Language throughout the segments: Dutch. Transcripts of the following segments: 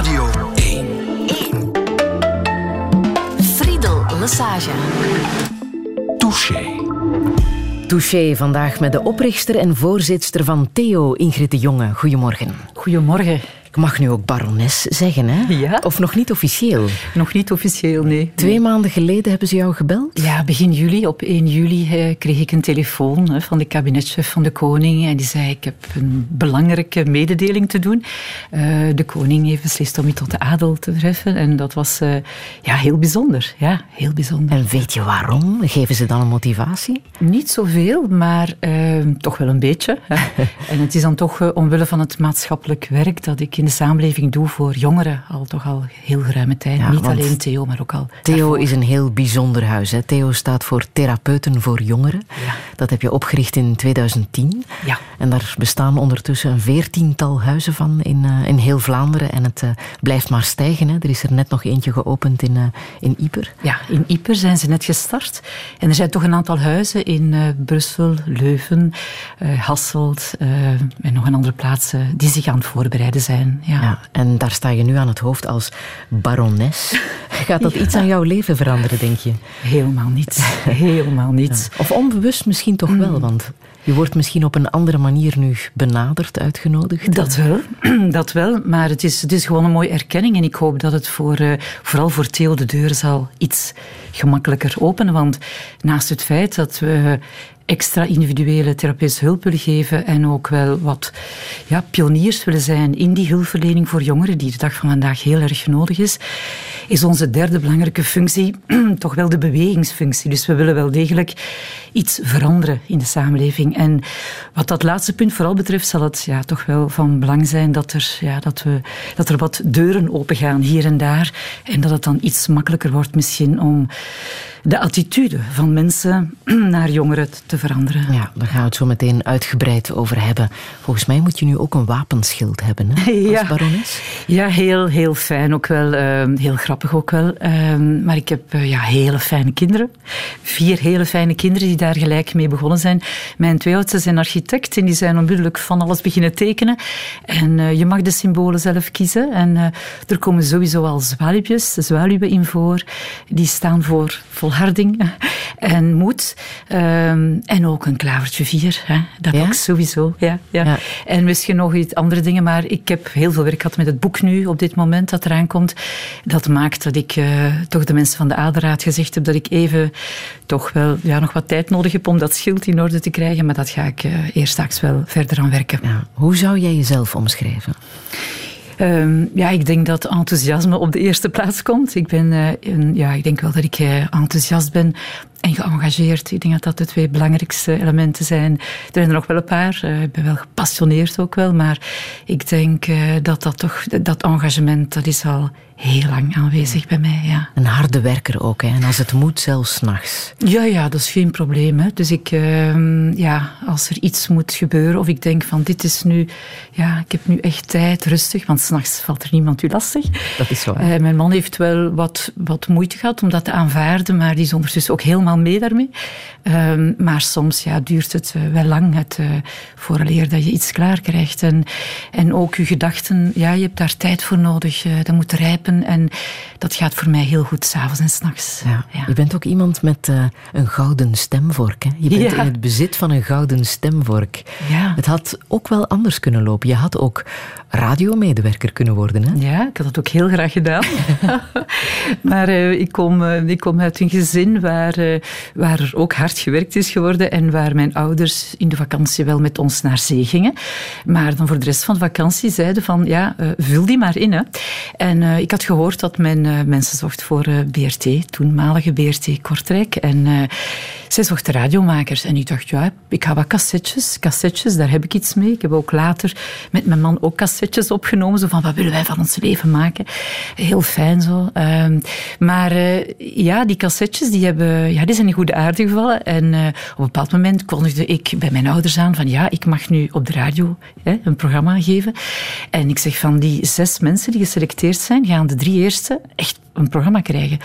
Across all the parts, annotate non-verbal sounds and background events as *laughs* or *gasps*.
Radio 1. 1. Friedel Lassage. Touché. Touché vandaag met de oprichter en voorzitter van Theo, Ingrid de Jonge. Goedemorgen. Goedemorgen. Ik mag nu ook barones zeggen, hè? Ja. Of nog niet officieel? Nog niet officieel, nee. Twee maanden geleden hebben ze jou gebeld? Ja, begin juli, op 1 juli, eh, kreeg ik een telefoon hè, van de kabinetchef van de koning. En die zei, ik heb een belangrijke mededeling te doen. Uh, de koning heeft beslist om je tot de adel te treffen. En dat was ja, heel bijzonder. Ja, heel bijzonder. En weet je waarom? Geven ze dan een motivatie? Niet zoveel, maar uh, toch wel een beetje. *laughs* En het is dan toch omwille van het maatschappelijk werk dat ik in de samenleving doe voor jongeren al toch al heel geruime tijd. Ja, Niet alleen Theo, maar ook al. Theo daarvoor. is een heel bijzonder huis. Hè? Theo staat voor Therapeuten voor Jongeren. Ja. Dat heb je opgericht in 2010. Ja. En daar bestaan ondertussen een veertiental huizen van in, uh, in heel Vlaanderen. En het uh, blijft maar stijgen. Hè? Er is er net nog eentje geopend in, uh, in Ieper. Ja, in Ieper zijn ze net gestart. En er zijn toch een aantal huizen in Brussel, Leuven, Hasselt en nog een andere plaats die zich aan het voorbereiden zijn. Ja. Ja, en daar sta je nu aan het hoofd als barones. *laughs* Gaat dat Ja. iets aan jouw leven veranderen, denk je? Helemaal niets. *laughs* Helemaal niets. Of onbewust misschien toch wel, want je wordt misschien op een andere manier nu benaderd, uitgenodigd. Dat wel, *clears throat* dat wel. Maar het is, het is gewoon een mooie erkenning. En ik hoop dat het voor, uh, vooral voor Theo de deur zal iets gemakkelijker openen. Want naast het feit dat we extra individuele therapeutische hulp willen geven en ook wel wat ja, pioniers willen zijn in die hulpverlening voor jongeren, die de dag van vandaag heel erg nodig is, is onze derde belangrijke functie *clears throat* toch wel de bewegingsfunctie. Dus we willen wel degelijk iets veranderen in de samenleving. En wat dat laatste punt vooral betreft, zal het ja, toch wel van belang zijn dat er, ja, dat, we, dat er wat deuren opengaan hier en daar en dat het dan iets makkelijker wordt misschien om de attitude van mensen *clears throat* naar jongeren te veranderen. Ja, daar gaan we het zo meteen uitgebreid over hebben. Volgens mij moet je nu ook een wapenschild hebben, hè, *laughs* als ja. barones. Ja, heel, heel fijn ook wel. Uh, heel grappig ook wel. Uh, maar ik heb uh, ja, hele fijne kinderen. Vier hele fijne kinderen die daar gelijk mee begonnen zijn. Mijn twee oudste zijn architect en die zijn onmiddellijk van alles beginnen tekenen. En uh, je mag de symbolen zelf kiezen. En uh, er komen sowieso al zwaluwjes, zwaluwen in voor. Die staan voor volharding *laughs* en moed. Um, en ook een klavertje vier. Hè. Dat Ja? ook sowieso. Ja, ja. Ja. En misschien nog iets andere dingen. Maar ik heb heel veel werk gehad met het boek nu, op dit moment dat eraan komt. Dat maakt dat ik uh, toch de mensen van de Aderraad gezegd heb dat ik even toch wel ja, nog wat tijd nodig heb om dat schild in orde te krijgen. Maar dat ga ik uh, eerst straks wel verder aan werken. Ja. Hoe zou jij jezelf omschrijven? Um, ja, ik denk dat enthousiasme op de eerste plaats komt. Ik, ben, uh, een, ja, ik denk wel dat ik uh, enthousiast ben en geëngageerd. Ik denk dat dat de twee belangrijkste elementen zijn. Er zijn er nog wel een paar. Uh, ik ben wel gepassioneerd ook wel. Maar ik denk dat dat toch, dat engagement, dat is al heel lang aanwezig bij mij, ja. Een harde werker ook, hè? En als het moet, zelfs 's nachts. Ja, ja, dat is geen probleem. Hè. Dus ik, uh, ja, als er iets moet gebeuren of ik denk van dit is nu, ja, ik heb nu echt tijd, rustig, want s'nachts valt er niemand u lastig. Dat is zo. Uh, mijn man heeft wel wat, wat moeite gehad om dat te aanvaarden, maar die is ondertussen ook helemaal mee daarmee. Uh, maar soms ja, duurt het uh, wel lang het, uh, vooraleer dat je iets klaar krijgt. En, en ook je gedachten, ja, je hebt daar tijd voor nodig. Uh, dat moet rijpen. En dat gaat voor mij heel goed, s'avonds en s'nachts. Ja. Ja. Je bent ook iemand met een gouden stemvork. Hè? Je bent ja. in het bezit van een gouden stemvork. Ja. Het had ook wel anders kunnen lopen. Je had ook radiomedewerker kunnen worden. Hè? Ja, ik had dat ook heel graag gedaan. *laughs* maar ik, kom, ik kom uit een gezin waar, waar er ook hard gewerkt is geworden en waar mijn ouders in de vakantie wel met ons naar zee gingen. Maar dan voor de rest van de vakantie zeiden van, ja, vul die maar in. Hè. En ik had gehoord dat men mensen zocht voor BRT, toenmalige BRT Kortrijk. En zij zochten radiomakers. En ik dacht, ja, ik ga wat cassettes, cassettes, daar heb ik iets mee. Ik heb ook later met mijn man ook cassettes opgenomen. Zo van, wat willen wij van ons leven maken? Heel fijn zo. Uh, maar ja, die cassettes, die, hebben, ja, zijn in goede aarde gevallen. En uh, op een bepaald moment kondigde ik bij mijn ouders aan van, ja, ik mag nu op de radio hè, een programma geven. En ik zeg van, die zes mensen die geselecteerd zijn, gaan de drie eerste echt een programma krijgen.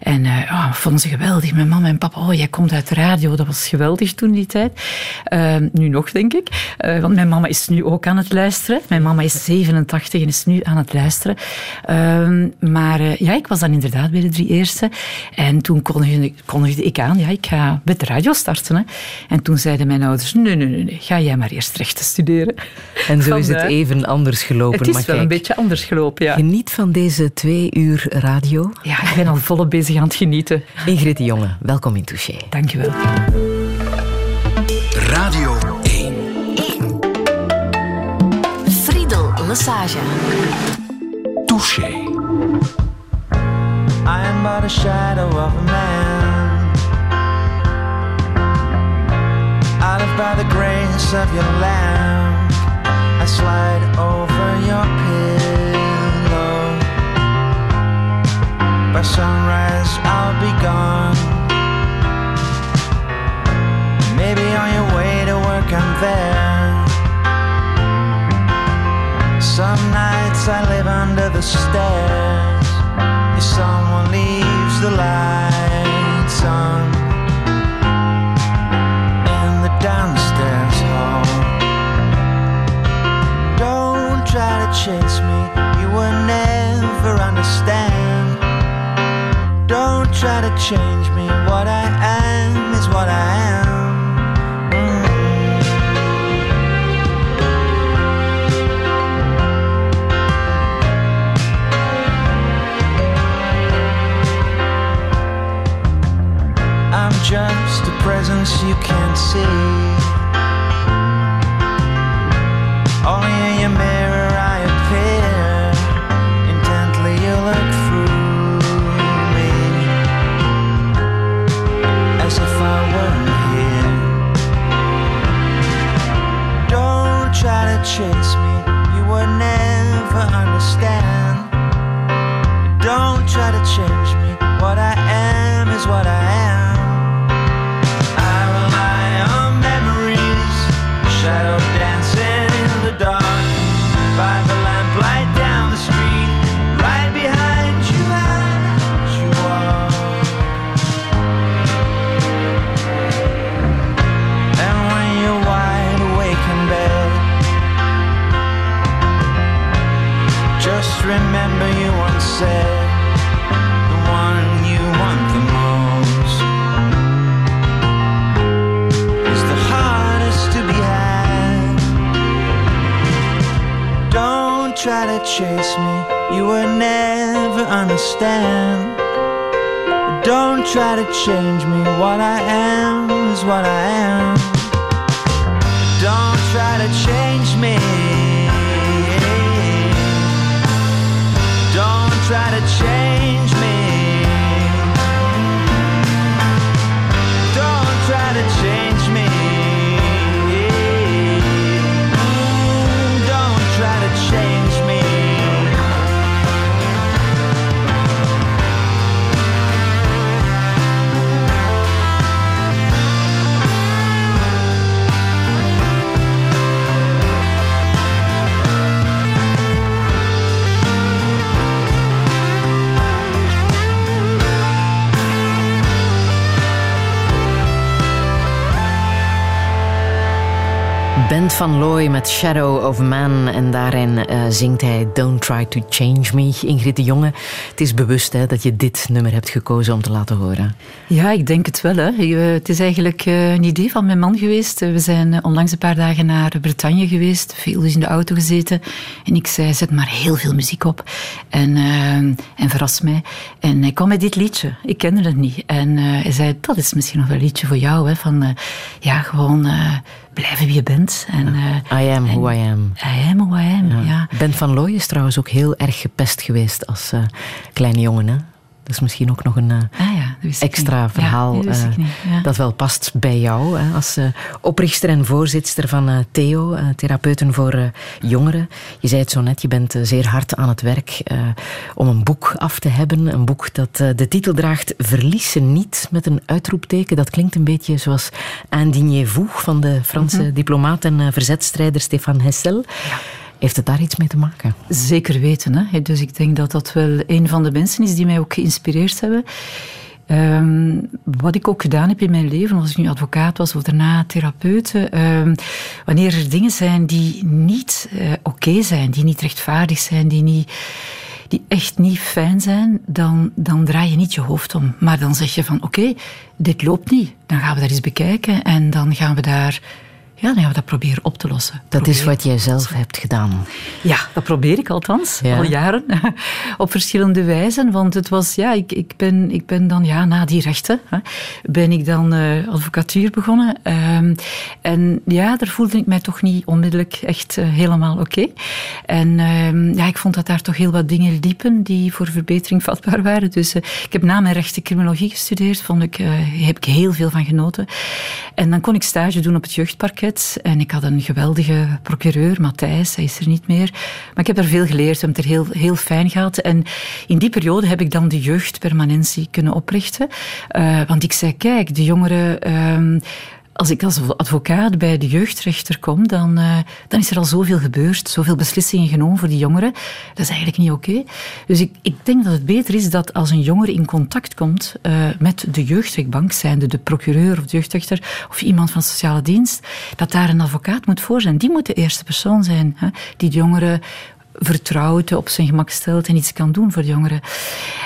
En uh, vonden ze geweldig. Mijn mama en papa, oh, jij komt uit de radio. Dat was geweldig toen die tijd. Ehm, nu nog, denk ik. Uh, want mijn mama is nu ook aan het luisteren. Mijn mama is 87 en is nu aan het luisteren. Ehm, maar uh, ja, ik was dan inderdaad bij de drie eerste. En toen kondigde, kondigde ik aan, ja, ik ga met de radio starten. Hè. En toen zeiden mijn ouders, nee, nee, nee, nee, ga jij maar eerst rechten studeren. En zo is het even anders gelopen. Het is wel een beetje anders gelopen, ja. Geniet van deze twee uur radio. Ja, ik ben al volop bezig aan het genieten. Ingrid de Jonge, welkom in Touché. Dank je wel. Radio 1. 1. Friedel Massage. Touché. I am but a shadow of a man. I live by the grace of your lamp. I slide over your pillow. By sunrise, I'll be gone. Maybe on your way to work, I'm there. Some nights I live under the stairs. If someone leaves the lights on in the downstairs hall, don't try to chase me. You will never understand. Try to change me. What I am is what I am. I'm just a presence you can't see. Chase me, you will never understand. Don't try to change me, what I am is what I am. Don't try to change me. Don't try to change Van Looy met Shadow of Man. En daarin uh, zingt hij Don't Try to Change Me. Ingrid de Jonge, het is bewust hè, dat je dit nummer hebt gekozen om te laten horen. Ja, ik denk het wel. Hè. Het is eigenlijk uh, een idee van mijn man geweest. We zijn onlangs een paar dagen naar Bretagne geweest. Veel dus in de auto gezeten. En ik zei, zet maar heel veel muziek op. En, uh, en verras mij. En hij kwam met dit liedje. Ik kende het niet. En hij zei, dat is misschien nog wel een liedje voor jou. Hè, van, ja, gewoon blijven wie je bent. En, uh, I am en, who I am. I am who I am, ja. ja. Ben van Looy is trouwens ook heel erg gepest geweest als uh, kleine jongen. Hè? Dat is misschien ook nog een uh, ah, ja, extra verhaal ja, ja. dat wel past bij jou. Hè? Als oprichter en voorzitter van Theo, Therapeuten voor Jongeren. Je zei het zo net, je bent zeer hard aan het werk om een boek af te hebben. Een boek dat de titel draagt Verliezen niet met een uitroepteken. Dat klinkt een beetje zoals Indignez-vous van de Franse mm -hmm. diplomaat en verzetstrijder Stéphane Hessel. Heeft het daar iets mee te maken? Zeker weten. Hè? Dus ik denk dat dat wel een van de mensen is die mij ook geïnspireerd hebben. Ehm, wat ik ook gedaan heb in mijn leven, als ik nu advocaat was of daarna therapeut, um, wanneer er dingen zijn die niet uh, oké zijn, die niet rechtvaardig zijn, die, niet, die echt niet fijn zijn, dan, dan draai je niet je hoofd om. Maar dan zeg je van oké, dit loopt niet. Dan gaan we dat eens bekijken en dan gaan we daar ja, dan gaan we dat proberen op te lossen. Dat is wat jij zelf hebt gedaan. Ja, dat probeer ik althans, al jaren. *laughs* op verschillende wijzen. Want het was, ja, ik, ik, ben, ik ben dan, ja, na die rechten, hè, ben ik dan uh, advocatuur begonnen. Um, en ja, daar voelde ik mij toch niet onmiddellijk echt uh, helemaal oké. Okay. En um, ja, ik vond dat daar toch heel wat dingen liepen die voor verbetering vatbaar waren. Dus uh, ik heb na mijn rechten criminologie gestudeerd. Vond ik, heb ik heel veel van genoten. En dan kon ik stage doen op het jeugdparket en ik had een geweldige procureur, Matthijs, hij is er niet meer. Maar ik heb er veel geleerd, we hebben het er heel, heel fijn gehad. En in die periode heb ik dan de jeugdpermanentie kunnen oprichten. Uh, want ik zei, kijk, de jongeren... Uh, als ik als advocaat bij de jeugdrechter kom, dan, uh, dan is er al zoveel gebeurd, zoveel beslissingen genomen voor die jongeren. Dat is eigenlijk niet oké. Dus ik, ik denk dat het beter is dat als een jongere in contact komt uh, met de jeugdrechtbank, zijnde de procureur of de jeugdrechter of iemand van sociale dienst, dat daar een advocaat moet voor zijn. Die moet de eerste persoon zijn hè, die de jongeren vertrouwt, op zijn gemak stelt en iets kan doen voor de jongeren.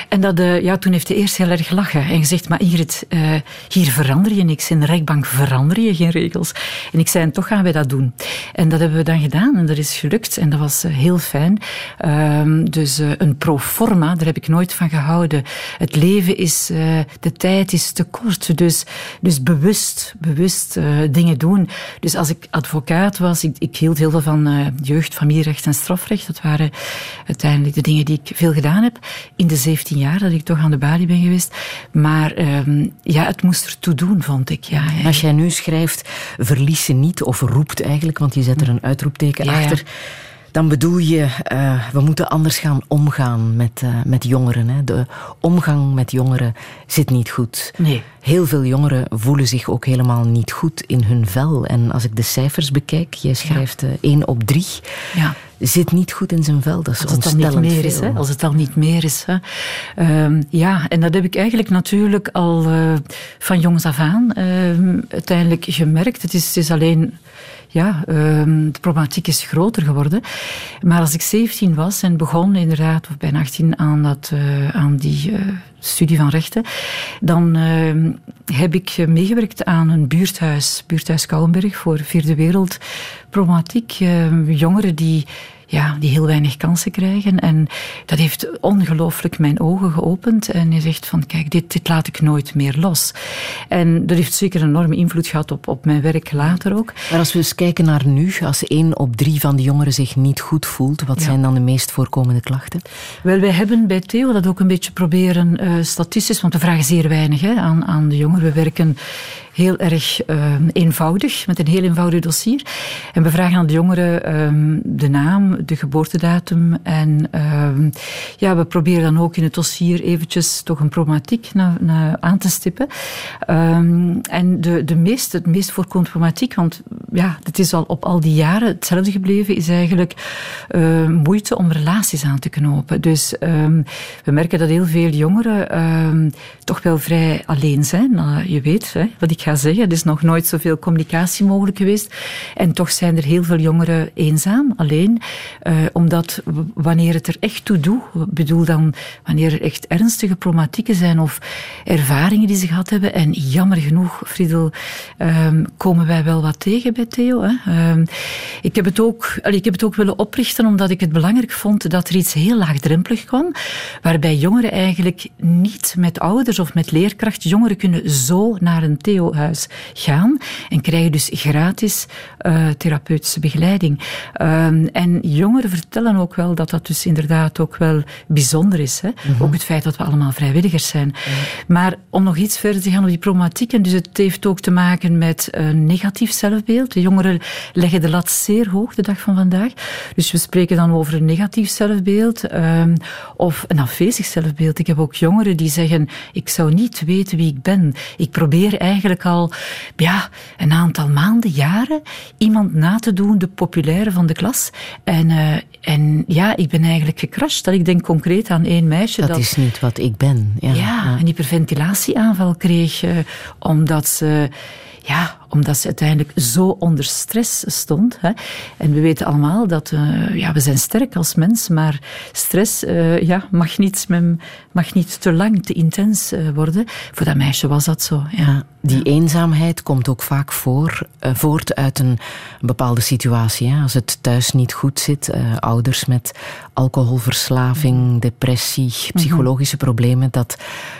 En dat, uh, ja, toen heeft hij eerst heel erg gelachen en gezegd, maar Ingrid, uh, hier verander je niks. In de rechtbank verander je geen regels. En ik zei, en toch gaan wij dat doen. En dat hebben we dan gedaan en dat is gelukt en dat was uh, heel fijn. Ehm, dus een pro forma, daar heb ik nooit van gehouden. Het leven is, de tijd is te kort. Dus, dus bewust, bewust dingen doen. Dus als ik advocaat was, ik, ik hield heel veel van jeugd, familierecht en strafrecht. Dat waren uiteindelijk de dingen die ik veel gedaan heb. In de 17 jaar dat ik toch aan de balie ben geweest. Maar um, ja, het moest ertoe doen, vond ik. Ja, Als jij nu schrijft, verlies ze niet, of roept eigenlijk, want je zet er een uitroepteken ja, achter dan bedoel je, uh, we moeten anders gaan omgaan met, uh, met jongeren. Hè. De omgang met jongeren zit niet goed. Nee. Heel veel jongeren voelen zich ook helemaal niet goed in hun vel. En als ik de cijfers bekijk, jij schrijft ja. uh, één op drie. Ja zit niet goed in zijn vel. Dat is als het al niet meer is, hè? Als het al niet meer is. Hè? Um, ja, en dat heb ik eigenlijk natuurlijk al uh, van jongs af aan uh, uiteindelijk gemerkt. Het is, het is alleen ja, um, de problematiek is groter geworden. Maar als ik 17 was en begon inderdaad, of bijna 18, aan, dat, uh, aan die uh, studie van rechten, dan uh, heb ik meegewerkt aan een buurthuis, buurthuis Kouwenberg, voor Vierde Wereld. Problematiek, jongeren die ja, die heel weinig kansen krijgen. En dat heeft ongelooflijk mijn ogen geopend. En je zegt van, kijk, dit, dit laat ik nooit meer los. En dat heeft zeker een enorme invloed gehad op, op mijn werk later ook. Maar als we eens kijken naar nu, als één op drie van de jongeren zich niet goed voelt, wat ja. zijn dan de meest voorkomende klachten? Wel, wij hebben bij Theo dat ook een beetje proberen uh, statistisch, want we vragen zeer weinig hè, aan, aan de jongeren. We werken heel erg uh, eenvoudig, met een heel eenvoudig dossier. En we vragen aan de jongeren um, de naam, de geboortedatum. En um, ja, we proberen dan ook in het dossier eventjes toch een problematiek na, na aan te stippen. Um, en de, de meest, het meest voorkomende problematiek, want ja, het is al op al die jaren hetzelfde gebleven, is eigenlijk uh, moeite om relaties aan te knopen. Dus we merken dat heel veel jongeren toch wel vrij alleen zijn. Uh, je weet hè, wat ik ga zeggen. Er is nog nooit zoveel communicatie mogelijk geweest. En toch zijn er heel veel jongeren eenzaam, alleen. Uh, omdat wanneer het er echt toe doet, bedoel dan wanneer er echt ernstige problematieken zijn of ervaringen die ze gehad hebben. En jammer genoeg, Friedel, um, komen wij wel wat tegen bij Theo. Hè. Um, ik, heb het ook, ik heb het ook willen oprichten omdat ik het belangrijk vond dat er iets heel laagdrempelig kwam. Waarbij jongeren eigenlijk niet met ouders of met leerkrachten, jongeren kunnen zo naar een Theo huis gaan en krijgen dus gratis uh, therapeutische begeleiding. Um, en jongeren vertellen ook wel dat dat dus inderdaad ook wel bijzonder is. Hè? Mm -hmm. Ook het feit dat we allemaal vrijwilligers zijn. Mm -hmm. Maar om nog iets verder te gaan op die problematiek, en dus het heeft ook te maken met een negatief zelfbeeld. De jongeren leggen de lat zeer hoog de dag van vandaag. Dus we spreken dan over een negatief zelfbeeld um, of een afwezig zelfbeeld. Ik heb ook jongeren die zeggen, ik zou niet weten wie ik ben. Ik probeer eigenlijk al ja, een aantal maanden, jaren, iemand na te doen, de populaire van de klas. En, uh, en ja, ik ben eigenlijk gecrashed. Dat ik denk concreet aan één meisje. Dat, dat is niet wat ik ben. Ja, ja, ja. een hyperventilatieaanval kreeg, uh, omdat ze ja, omdat ze uiteindelijk zo onder stress stond. Hè. En we weten allemaal dat uh, ja, we zijn sterk als mens, maar stress uh, ja, mag, niet, mag niet te lang, te intens uh, worden. Voor dat meisje was dat zo. Ja. Die eenzaamheid komt ook vaak voor, voort uit een, bepaalde situatie. Hè. Als het thuis niet goed zit, ouders met alcoholverslaving, depressie, psychologische problemen, dat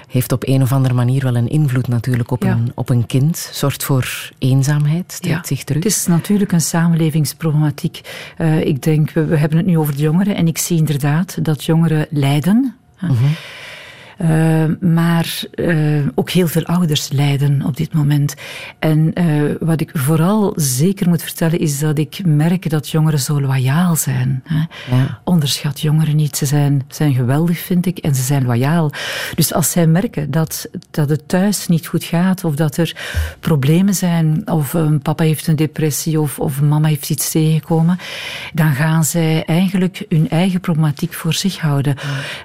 heeft op een of andere manier wel een invloed natuurlijk op, ja. een, op een kind. Zorgt voor eenzaamheid, trekt ja, zich terug. Het is natuurlijk een samenlevingsproblematiek. Uh, ik denk, we, we, hebben het nu over de jongeren en ik zie inderdaad dat jongeren lijden. -hmm. Uh, maar uh, ook heel veel ouders lijden op dit moment. En uh, wat ik vooral zeker moet vertellen is dat ik merk dat jongeren zo loyaal zijn. Hè. Ja. Onderschat jongeren niet. Ze zijn, zijn geweldig, vind ik, en ze zijn loyaal. Dus als zij merken dat, dat het thuis niet goed gaat, of dat er problemen zijn, of papa heeft een depressie, of, of mama heeft iets tegengekomen, dan gaan zij eigenlijk hun eigen problematiek voor zich houden.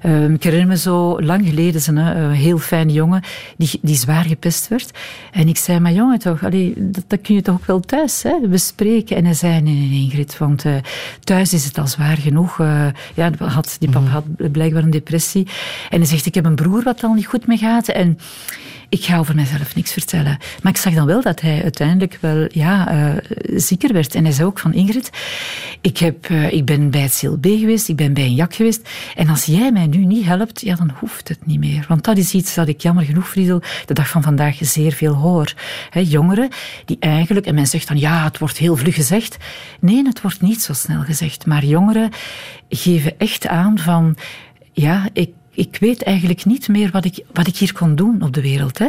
Ja. ik herinner me zo lang geleden zijn een heel fijne jongen die, die zwaar gepest werd. En ik zei, maar jongen toch, allee, dat, dat, kun je toch ook wel thuis hè, bespreken? En hij zei, nee, nee, Ingrid, want uh, thuis is het al zwaar genoeg. Uh, ja, had, die papa had blijkbaar een depressie. En hij zegt, ik heb een broer wat al niet goed mee gaat. En ik ga over mezelf niks vertellen. Maar ik zag dan wel dat hij uiteindelijk wel ja, uh, zieker werd. En hij zei ook van Ingrid, ik, heb, uh, ik ben bij het CLB geweest, ik ben bij een jak geweest. En als jij mij nu niet helpt, ja, dan hoeft het niet meer. Want dat is iets dat ik jammer genoeg, Friedel, de dag van vandaag zeer veel hoor. He, jongeren die eigenlijk, en men zegt dan ja, het wordt heel vlug gezegd. Nee, het wordt niet zo snel gezegd. Maar jongeren geven echt aan van ja, ik ik weet eigenlijk niet meer wat ik, wat ik hier kon doen op de wereld. Hè.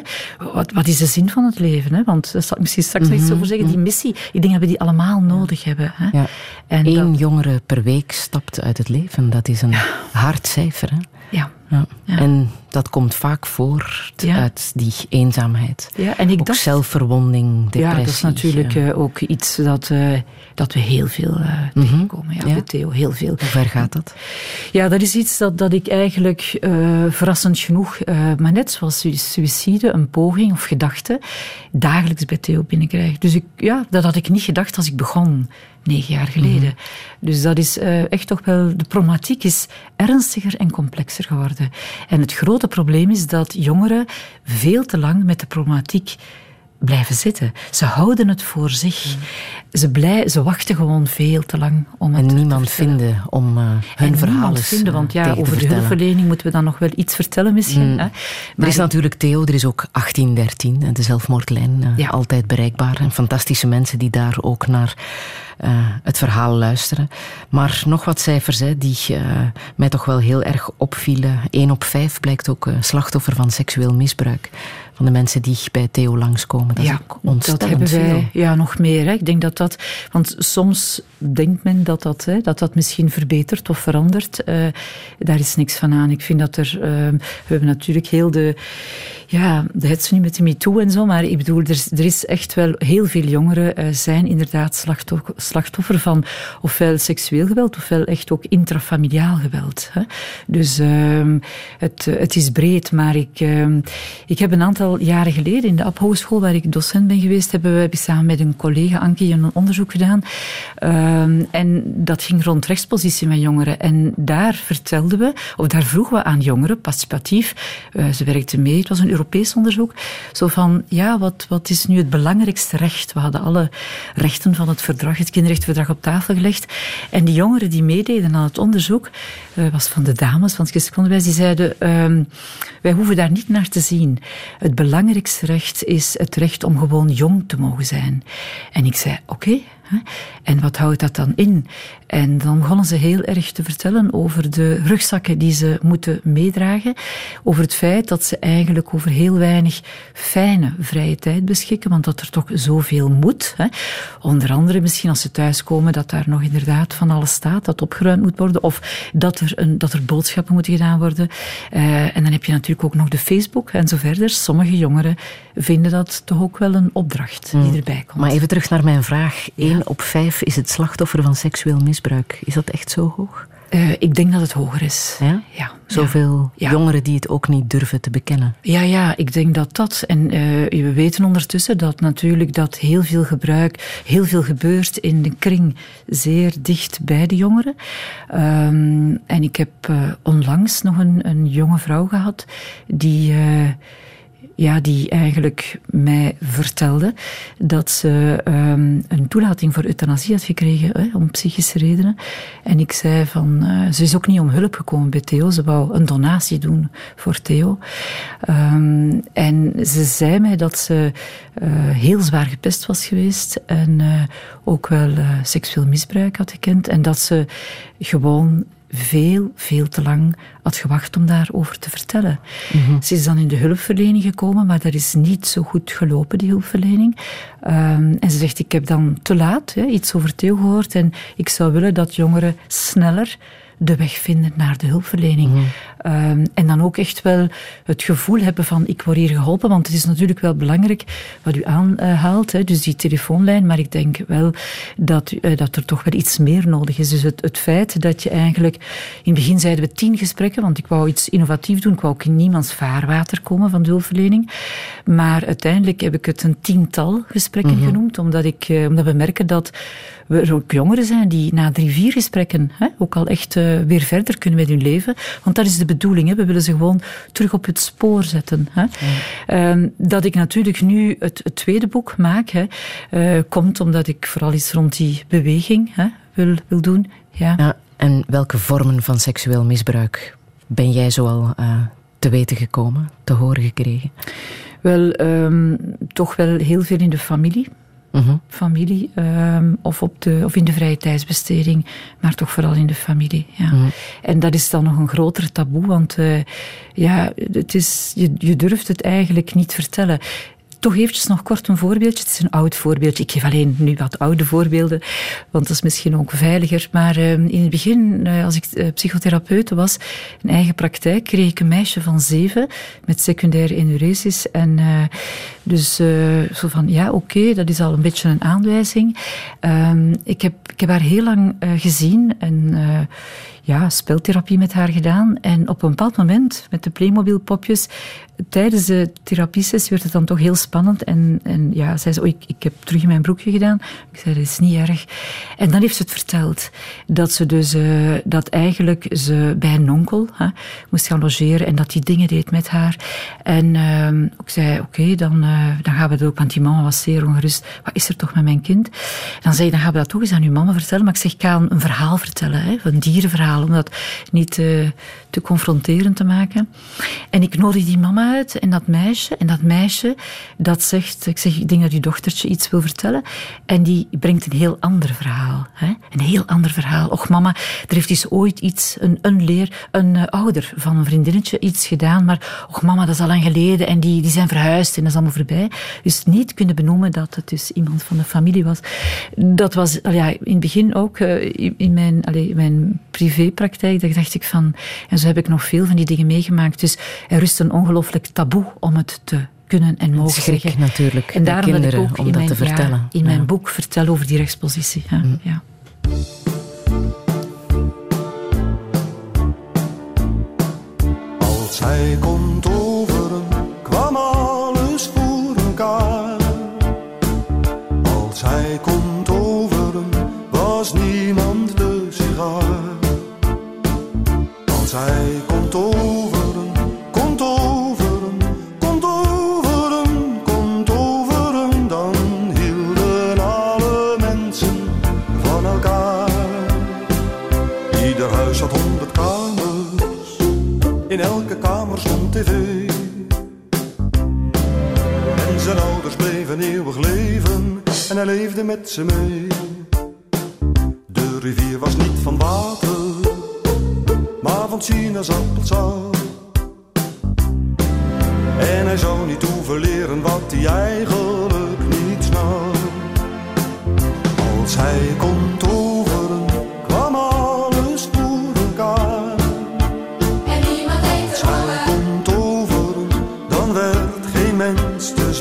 Wat, wat is de zin van het leven? Hè? Want daar zal ik misschien straks mm -hmm. iets over zeggen. Die missie, ik denk dat we die allemaal nodig hebben. Hè. Ja. En Eén dat... jongere per week stapt uit het leven. Dat is een hard cijfer. Hè? Ja. ja. En dat komt vaak voort uit die eenzaamheid. Ja, en ik ook dacht, zelfverwonding, depressie. Ja, dat is natuurlijk uh, ook iets dat, uh, dat we heel veel uh, mm -hmm. tegenkomen. Ja, ja. Theo, heel veel. Hoe ver gaat dat? Ja, dat is iets dat, dat ik eigenlijk verrassend genoeg, maar net zoals suïcide, een poging of gedachte, dagelijks bij Theo binnenkrijg. Dus ik, ja, dat had ik niet gedacht als ik begon negen jaar geleden. -hmm. Dus dat is uh, echt toch wel, de problematiek is ernstiger en complexer geworden. En het grote probleem is dat jongeren veel te lang met de problematiek blijven zitten. Ze houden het voor zich. Mm. Ze, blij, ze wachten gewoon veel te lang om het En niemand te vinden om uh, hun verhaal eens vinden, want ja, over de hulpverlening moeten we dan nog wel iets vertellen misschien. Mm. Hè? Maar er is natuurlijk Theo, er is ook 1813, de zelfmoordlijn, uh, ja. altijd bereikbaar. En fantastische mensen die daar ook naar uh, het verhaal luisteren. Maar nog wat cijfers hè, die uh, mij toch wel heel erg opvielen. 1 op 5 blijkt ook uh, slachtoffer van seksueel misbruik. Van de mensen die bij Theo langskomen. Dat ja, is ook ontstellend dat hebben wij, veel. Ja, nog meer. Hè. Ik denk dat dat... Want soms denkt men dat dat, hè, dat, dat misschien verbetert of verandert. daar is niks van aan. Ik vind dat er... we hebben natuurlijk heel de... Ja, de hetze nu met de MeToo en zo. Maar ik bedoel, er, er is echt wel... Heel veel jongeren zijn inderdaad slachtoffer slachtoffer van ofwel seksueel geweld, ofwel echt ook intrafamiliaal geweld. Dus uh, het, het is breed, maar ik, uh, ik heb een aantal jaren geleden in de Hogeschool, waar ik docent ben geweest, hebben we samen met een collega, Ankie, een onderzoek gedaan. Uh, en dat ging rond rechtspositie met jongeren. En daar vertelden we, of daar vroegen we aan jongeren, participatief, uh, ze werkten mee, het was een Europees onderzoek, zo van, ja, wat, wat is nu het belangrijkste recht? We hadden alle rechten van het verdrag, het kinderrechtenverdrag op tafel gelegd. En die jongeren die meededen aan het onderzoek, uh, was van de dames van het onderwijs, die zeiden, uh, wij hoeven daar niet naar te zien. Het belangrijkste recht is het recht om gewoon jong te mogen zijn. En ik zei, oké, en wat houdt dat dan in? En dan begonnen ze heel erg te vertellen over de rugzakken die ze moeten meedragen. Over het feit dat ze eigenlijk over heel weinig fijne vrije tijd beschikken, want dat er toch zoveel moet. Hè. Onder andere misschien als ze thuiskomen dat daar nog inderdaad van alles staat, dat opgeruimd moet worden, of dat er, een, dat er boodschappen moeten gedaan worden. Uh, en dan heb je natuurlijk ook nog de Facebook en zo verder. Sommige jongeren vinden dat toch ook wel een opdracht die hmm. erbij komt. Maar even terug naar mijn vraag. 1 op 5 is het slachtoffer van seksueel misbruik. Is dat echt zo hoog? Uh, ik denk dat het hoger is. Ja? ja Zoveel ja. jongeren die het ook niet durven te bekennen. Ja, ja, ik denk dat dat. En uh, we weten ondertussen dat natuurlijk dat heel veel gebruik, heel veel gebeurt in de kring zeer dicht bij de jongeren. Um, en ik heb uh, onlangs nog een, een jonge vrouw gehad die ja, die eigenlijk mij vertelde dat ze um, een toelating voor euthanasie had gekregen, om psychische redenen. En ik zei van, uh, ze is ook niet om hulp gekomen bij Theo, ze wou een donatie doen voor Theo. Um, en ze zei mij dat ze uh, heel zwaar gepest was geweest en uh, ook wel seksueel misbruik had gekend en dat ze gewoon veel, veel te lang had gewacht om daarover te vertellen. Mhm. Ze is dan in de hulpverlening gekomen, maar dat is niet zo goed gelopen, die hulpverlening. Um, en ze zegt, ik heb dan te laat hè, iets over Theo gehoord en ik zou willen dat jongeren sneller de weg vinden naar de hulpverlening. Mm en dan ook echt wel het gevoel hebben van ik word hier geholpen, want het is natuurlijk wel belangrijk wat u aanhaalt, hè, dus die telefoonlijn, maar ik denk wel dat, uh, dat er toch wel iets meer nodig is. Dus het, het feit dat je eigenlijk, in het begin zeiden we tien gesprekken, want ik wou iets innovatief doen, ik wou ook in niemands vaarwater komen van de hulpverlening, maar uiteindelijk heb ik het een tiental gesprekken mhm. genoemd, omdat, ik, uh, omdat we merken dat we ook jongeren zijn die na drie, vier gesprekken hè, ook al echt uh, weer verder kunnen met hun leven. Want dat is de bedoeling. Hè. We willen ze gewoon terug op het spoor zetten. Hè. Ja. Um, dat ik natuurlijk nu het, het tweede boek maak, hè, uh, komt omdat ik vooral iets rond die beweging hè, wil, wil doen. Ja. ja. En welke vormen van seksueel misbruik ben jij zoal uh, te weten gekomen, te horen gekregen? Wel, um, toch wel heel veel in de familie. Mhm. familie um, of, op de, of in de vrije tijdsbesteding, maar toch vooral in de familie. Ja. Mhm. En dat is dan nog een groter taboe, want uh, ja, het is, je, je durft het eigenlijk niet vertellen toch eventjes nog kort een voorbeeldje. Het is een oud voorbeeldje. Ik geef alleen nu wat oude voorbeelden, want dat is misschien ook veiliger. Maar uh, in het begin, uh, als ik uh, psychotherapeut was, een eigen praktijk, kreeg ik een meisje van zeven met secundaire enuresis. En dus zo van, ja, oké, dat is al een beetje een aanwijzing. Ehm, ik, heb, ik heb haar heel lang gezien en ja, speltherapie met haar gedaan. En op een bepaald moment, met de Playmobil-popjes, tijdens de therapiesessie werd het dan toch heel spannend. En, en ja, zei ze, oh, ik, ik heb terug in mijn broekje gedaan. Ik zei, dat is niet erg. En dan heeft ze het verteld. Dat ze dus, uh, dat eigenlijk ze bij een onkel hè, moest gaan logeren en dat die dingen deed met haar. En ik zei, oké, dan, uh, dan gaan we het ook, want die mama was zeer ongerust. Wat is er toch met mijn kind? Dan zei je, dan gaan we dat toch eens aan uw mama vertellen. Maar ik zeg, ik een, verhaal vertellen, hè, een dierenverhaal, om dat niet te, te confronterend te maken. En ik nodig die mama en dat meisje. En dat meisje dat zegt, ik zeg, ik denk dat je dochtertje iets wil vertellen. En die brengt een heel ander verhaal. Hè? Een heel ander verhaal. Och mama, er heeft eens ooit iets, een, een leer, een uh, ouder van een vriendinnetje iets gedaan. Maar och mama, dat is al lang geleden. En die, die zijn verhuisd en dat is allemaal voorbij. Dus niet kunnen benoemen dat het dus iemand van de familie was. Dat was ja, in het begin ook uh, in, mijn, allee, mijn privépraktijk. Daar dacht ik van, en zo heb ik nog veel van die dingen meegemaakt. Dus er rust een ongelooflijk taboe om het te kunnen en mogen Schrik, zeggen. natuurlijk. En daarom dat ik ook in mijn, ja, in mijn boek vertel over die rechtspositie. Ja, mm. ja. Als hij komt overen, kwam alles voor elkaar. Als hij komt overen, was niemand de sigaar. Als hij in elke kamer stond tv. En zijn ouders bleven eeuwig leven en hij leefde met ze mee. De rivier was niet van water, maar van sinaasappelsap. En hij zou niet hoeven leren wat hij eigenlijk niet snapt. Als hij komt over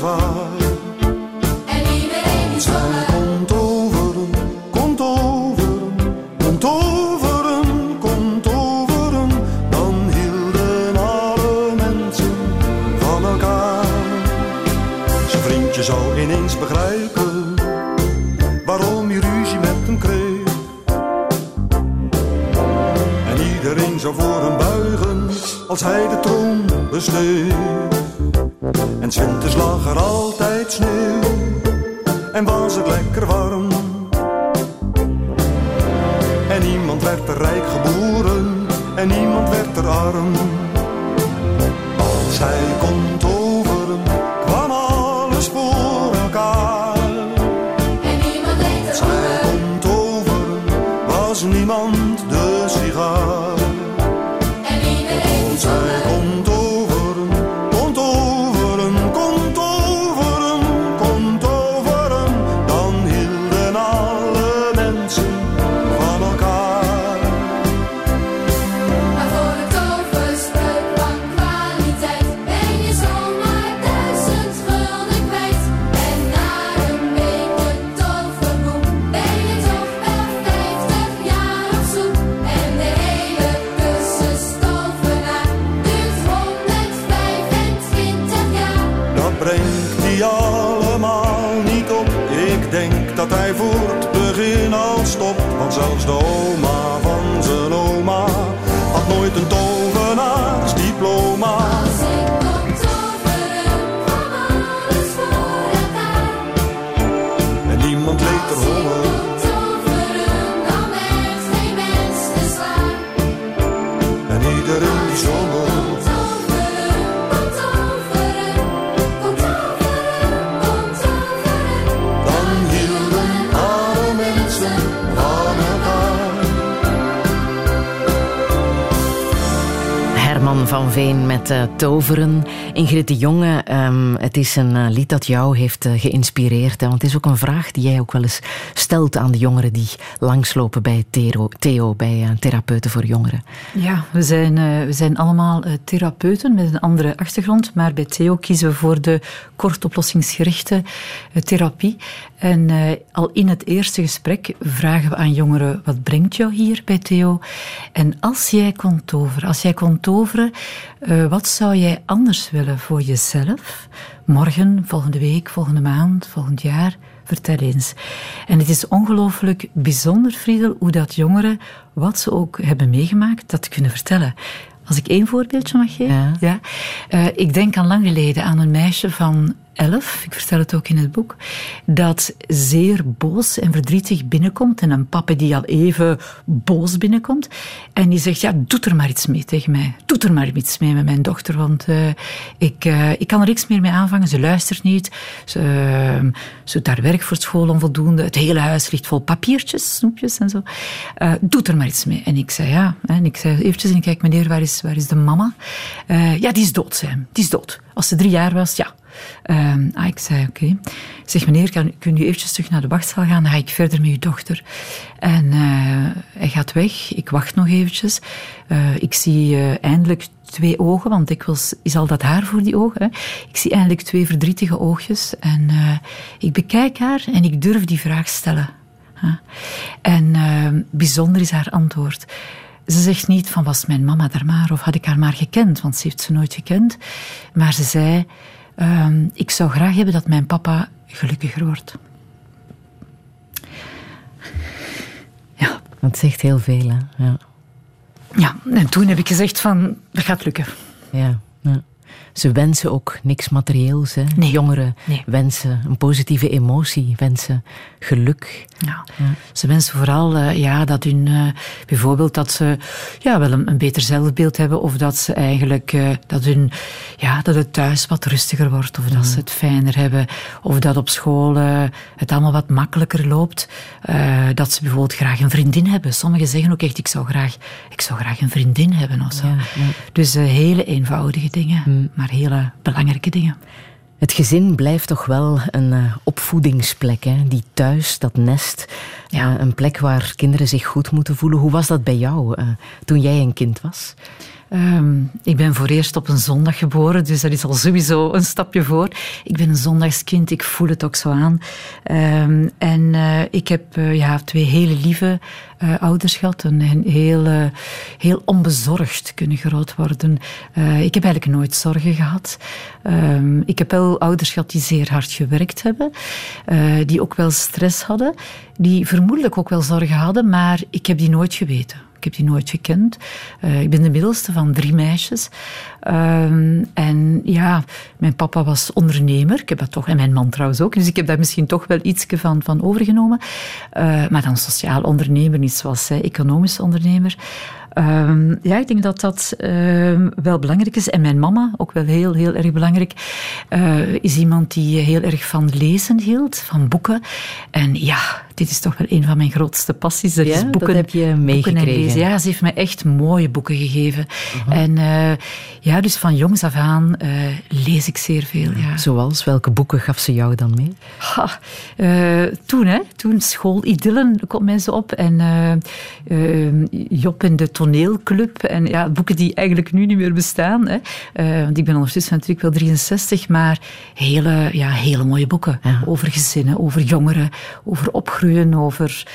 En iedereen hij zwanger. kon toveren, kon toveren, kon toveren, kon toveren, dan hielden alle mensen van elkaar. Zijn vriendje zou ineens begrijpen waarom hij ruzie met hem kreeg. En iedereen zou voor hem buigen als hij de troon besteeg. En 's winters lag er altijd sneeuw en was het lekker warm. En niemand werd er rijk geboren en niemand werd er arm. Als hij kon toveren, kwam alles voor elkaar. En niemand deed Als hij over. kon toveren, was niemand dat hij voor het begin al stopt. Want zelfs de van Veen met eh, Toveren. Ingrid de Jonge, ehm, het is een eh, lied dat jou heeft eh, geïnspireerd. Hè, want het is ook een vraag die jij ook wel eens stelt aan de jongeren die langslopen bij Theo, Theo bij uh, Therapeuten voor Jongeren. Ja, we zijn, uh, we zijn allemaal uh, therapeuten met een andere achtergrond, maar bij Theo kiezen we voor de kortoplossingsgerichte uh, therapie. En al in het eerste gesprek vragen we aan jongeren, wat brengt jou hier bij Theo? En als jij kon toveren, als jij kon toveren, wat zou jij anders willen voor jezelf? Morgen, volgende week, volgende maand, volgend jaar? Vertel eens. En het is ongelooflijk bijzonder, Friedel, hoe dat jongeren, wat ze ook hebben meegemaakt, dat kunnen vertellen. Als ik één voorbeeldje mag geven. Ja. ja. Uh, ik denk aan lang geleden aan een meisje van elf, ik vertel het ook in het boek, dat zeer boos en verdrietig binnenkomt. En een papa die al even boos binnenkomt. En die zegt, ja, doe er maar iets mee tegen mij. Doe er maar iets mee met mijn dochter, want uh, ik, uh, ik kan er niks meer mee aanvangen. Ze luistert niet. Ze, ze doet haar werk voor school onvoldoende. Het hele huis ligt vol papiertjes, snoepjes en zo. Uh, doe er maar iets mee. En ik zei, ja. En ik zei eventjes, en ik kijk, meneer, waar is, waar is de mama? Ja, die is dood, zei. Die is dood. Als ze drie jaar was, ja. Uh, ah, ik zei, oké. Okay. Zeg, meneer, kan, kun u eventjes terug naar de wachtzaal gaan? Dan ga ik verder met uw dochter. En uh, hij gaat weg. Ik wacht nog eventjes. Uh, ik zie uh, eindelijk twee ogen, want dikwijls is al dat haar voor die ogen. Hè. Ik zie eindelijk twee verdrietige oogjes. En ik bekijk haar en ik durf die vraag stellen. En uh, bijzonder is haar antwoord. Ze zegt niet van was mijn mama daar maar of had ik haar maar gekend, want ze heeft ze nooit gekend. Maar ze zei, uh, ik zou graag hebben dat mijn papa gelukkiger wordt. Ja. Dat zegt heel veel, hè? Ja. Ja, en toen heb ik gezegd van, dat gaat lukken. Ja. ja. Ze wensen ook niks materieels. Hè? Nee. Jongeren Nee. wensen een positieve emotie, wensen geluk. Ja. Ze wensen vooral eh, ja, dat hun, eh, bijvoorbeeld dat ze ja, wel een, een beter zelfbeeld hebben of dat ze eigenlijk eh, dat, hun, ja, dat het thuis wat rustiger wordt of dat ze het fijner hebben of dat op school het allemaal wat makkelijker loopt. Dat ze bijvoorbeeld graag een vriendin hebben. Sommigen zeggen ook echt ik zou graag, ik zou graag een vriendin hebben of zo. Ja, ja. Dus hele eenvoudige dingen, maar hele belangrijke dingen. Het gezin blijft toch wel een eh, opvoedingsplek. Hè? Die thuis, dat nest. Ja. Eh, een plek waar kinderen zich goed moeten voelen. Hoe was dat bij jou eh, toen jij een kind was? Ehm, ik ben voor eerst op een zondag geboren, dus dat is al sowieso een stapje voor. Ik ben een zondagskind, ik voel het ook zo aan. Ehm, en eh, ik heb eh, ja, twee hele lieve eh, ouders gehad, een heel, heel onbezorgd kunnen groot worden. Ik heb eigenlijk nooit zorgen gehad. Ehm, ik heb wel ouders gehad die zeer hard gewerkt hebben, die ook wel stress hadden, die vermoedelijk ook wel zorgen hadden, maar ik heb die nooit geweten. Ik heb die nooit gekend. Eh, ik ben de middelste van drie meisjes. Ehm, en ja, mijn papa was ondernemer. Ik heb dat toch, en mijn man trouwens ook. Dus ik heb daar misschien toch wel iets van, van overgenomen. Eh, maar dan sociaal ondernemer, niet zoals zij, economisch ondernemer. Ehm, ja, ik denk dat dat ehm, wel belangrijk is. En mijn mama, ook wel heel, heel erg belangrijk, eh, is iemand die heel erg van lezen hield, van boeken. En ja, dit is toch wel een van mijn grootste passies. Dat Ja, is dat boeken, heb je boeken en meegekregen. lezen. Ja, ze heeft mij echt mooie boeken gegeven. En eh, ja, dus van jongs af aan eh, lees ik zeer veel. Ja. Zoals, welke boeken gaf ze jou dan mee? Ha, eh, toen, hè, toen schoolidyllen komt mij zo op. En eh, Job en de toneelclub. En ja, boeken die eigenlijk nu niet meer bestaan. Hè. Want ik ben ondertussen natuurlijk wel 63, maar hele, ja, hele mooie boeken. Ja. Over gezinnen, over jongeren, over opgroeien, over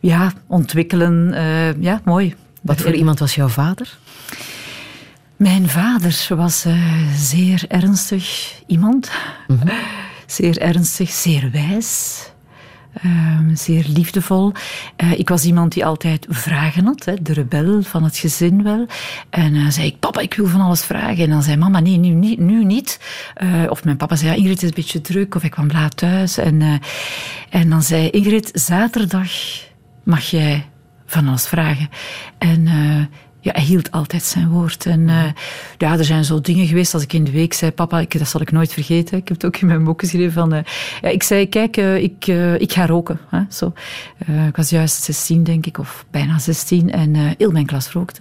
ja, ontwikkelen. Ja, mooi. Wat voor iemand was jouw vader? Mijn vader was eh, zeer ernstig iemand. *laughs* Zeer ernstig, zeer wijs. ehm, zeer liefdevol. Eh, ik was iemand die altijd vragen had, hè, de rebel van het gezin wel. En dan zei ik, papa, ik wil van alles vragen. En dan zei mama, nee, nu, niet- nu niet. Of mijn papa zei, ja, Ingrid, het is een beetje druk. Of ik kwam laat thuis. En, en dan zei Ingrid, zaterdag mag jij van alles vragen. En ja, hij hield altijd zijn woord. En eh, ja, er zijn zo dingen geweest als ik in de week zei, papa, ik, dat zal ik nooit vergeten. Ik heb het ook in mijn boek geschreven van, eh, ja, ik zei, kijk, eh, ik, ik ga roken. Hè, zo. Ik was juist 16, denk ik, of bijna 16. En heel mijn klas rookte.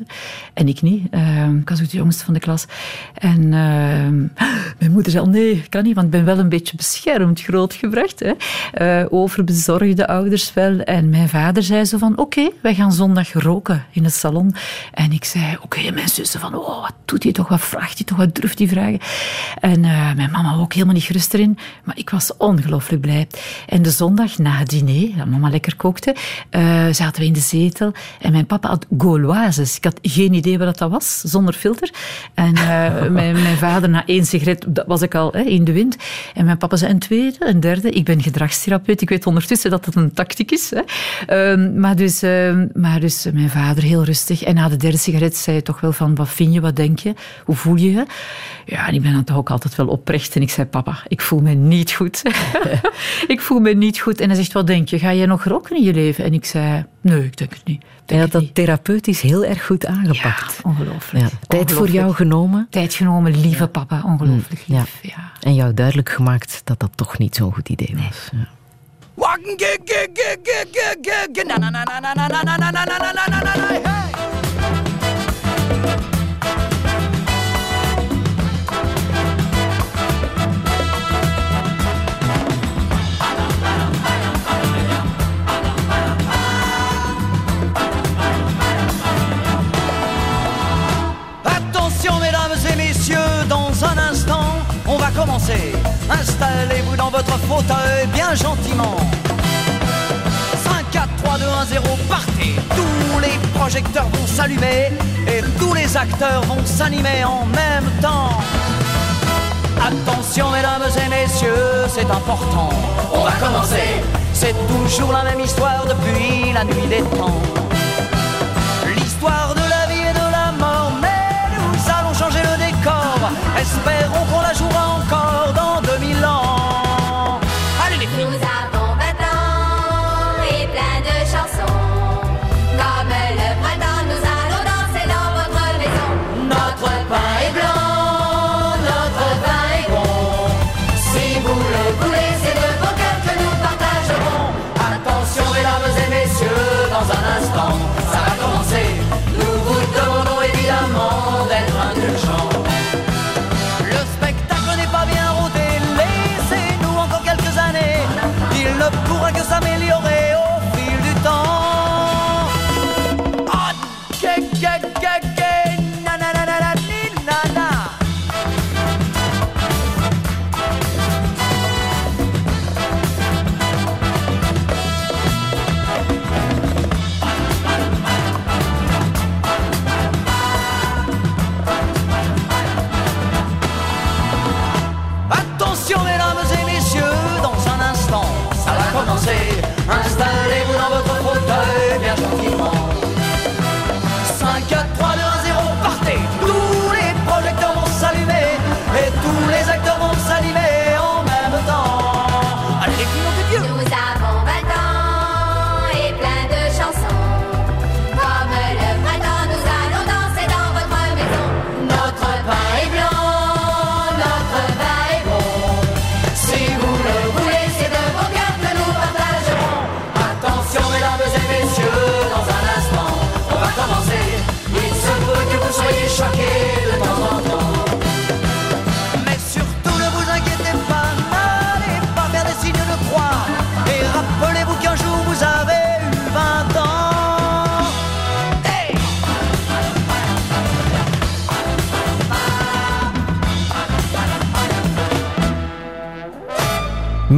En ik niet. Ik was ook de jongste van de klas. En *gasps* mijn moeder zei, nee, kan niet, want ik ben wel een beetje beschermd grootgebracht. Hè. Overbezorgde ouders wel. En mijn vader zei zo van, oké, wij gaan zondag roken in het salon. En ik zei, oké, en mijn zussen van, oh, wat doet hij toch, wat vraagt hij toch, wat durft hij vragen? En eh, mijn mama ook helemaal niet gerust erin. Maar ik was ongelooflijk blij. En de zondag na het diner, dat mama lekker kookte, eh, zaten we in de zetel. En mijn papa had Gauloises. Ik had geen idee wat dat was, zonder filter. En eh, *laughs* mijn, mijn vader, na één sigaret, dat was ik al hè, in de wind. En mijn papa zei een tweede, een derde. Ik ben gedragstherapeut. Ik weet ondertussen dat dat een tactiek is. Hè. Ehm, maar, dus, ehm, maar dus mijn vader heel rustig. En na de derde sigaret zei hij toch wel van, wat vind je, wat denk je? Hoe voel je je? Ja, en ik ben dan toch ook altijd wel oprecht. En ik zei, papa, ik voel me niet goed. ik voel me niet goed. En hij zegt, wat denk je? Ga jij nog roken in je leven? En ik zei, nee, ik denk het niet. Ik Hij had dat therapeutisch heel erg goed aangepakt. Ja, ongelooflijk. Ja. Tijd voor jou genomen Tijd genomen, lieve papa. Ongelooflijk Ja. lief. Ja. en jou duidelijk gemaakt dat dat toch niet zo'n goed idee was. Ja. Wakken, gig, gig, gig, gig, gig, gig, gig. Na, na, na, na, na, na, na, na, na, na, na, na, na, na, Installez-vous dans votre fauteuil bien gentiment. 5, 4, 3, 2, 1, 0, partez. Tous les projecteurs vont s'allumer et tous les acteurs vont s'animer en même temps. Attention mesdames et messieurs, c'est important. On va commencer. C'est toujours la même histoire depuis la nuit des temps. L'histoire de la vie et de la mort, mais nous allons changer le décor. Espérons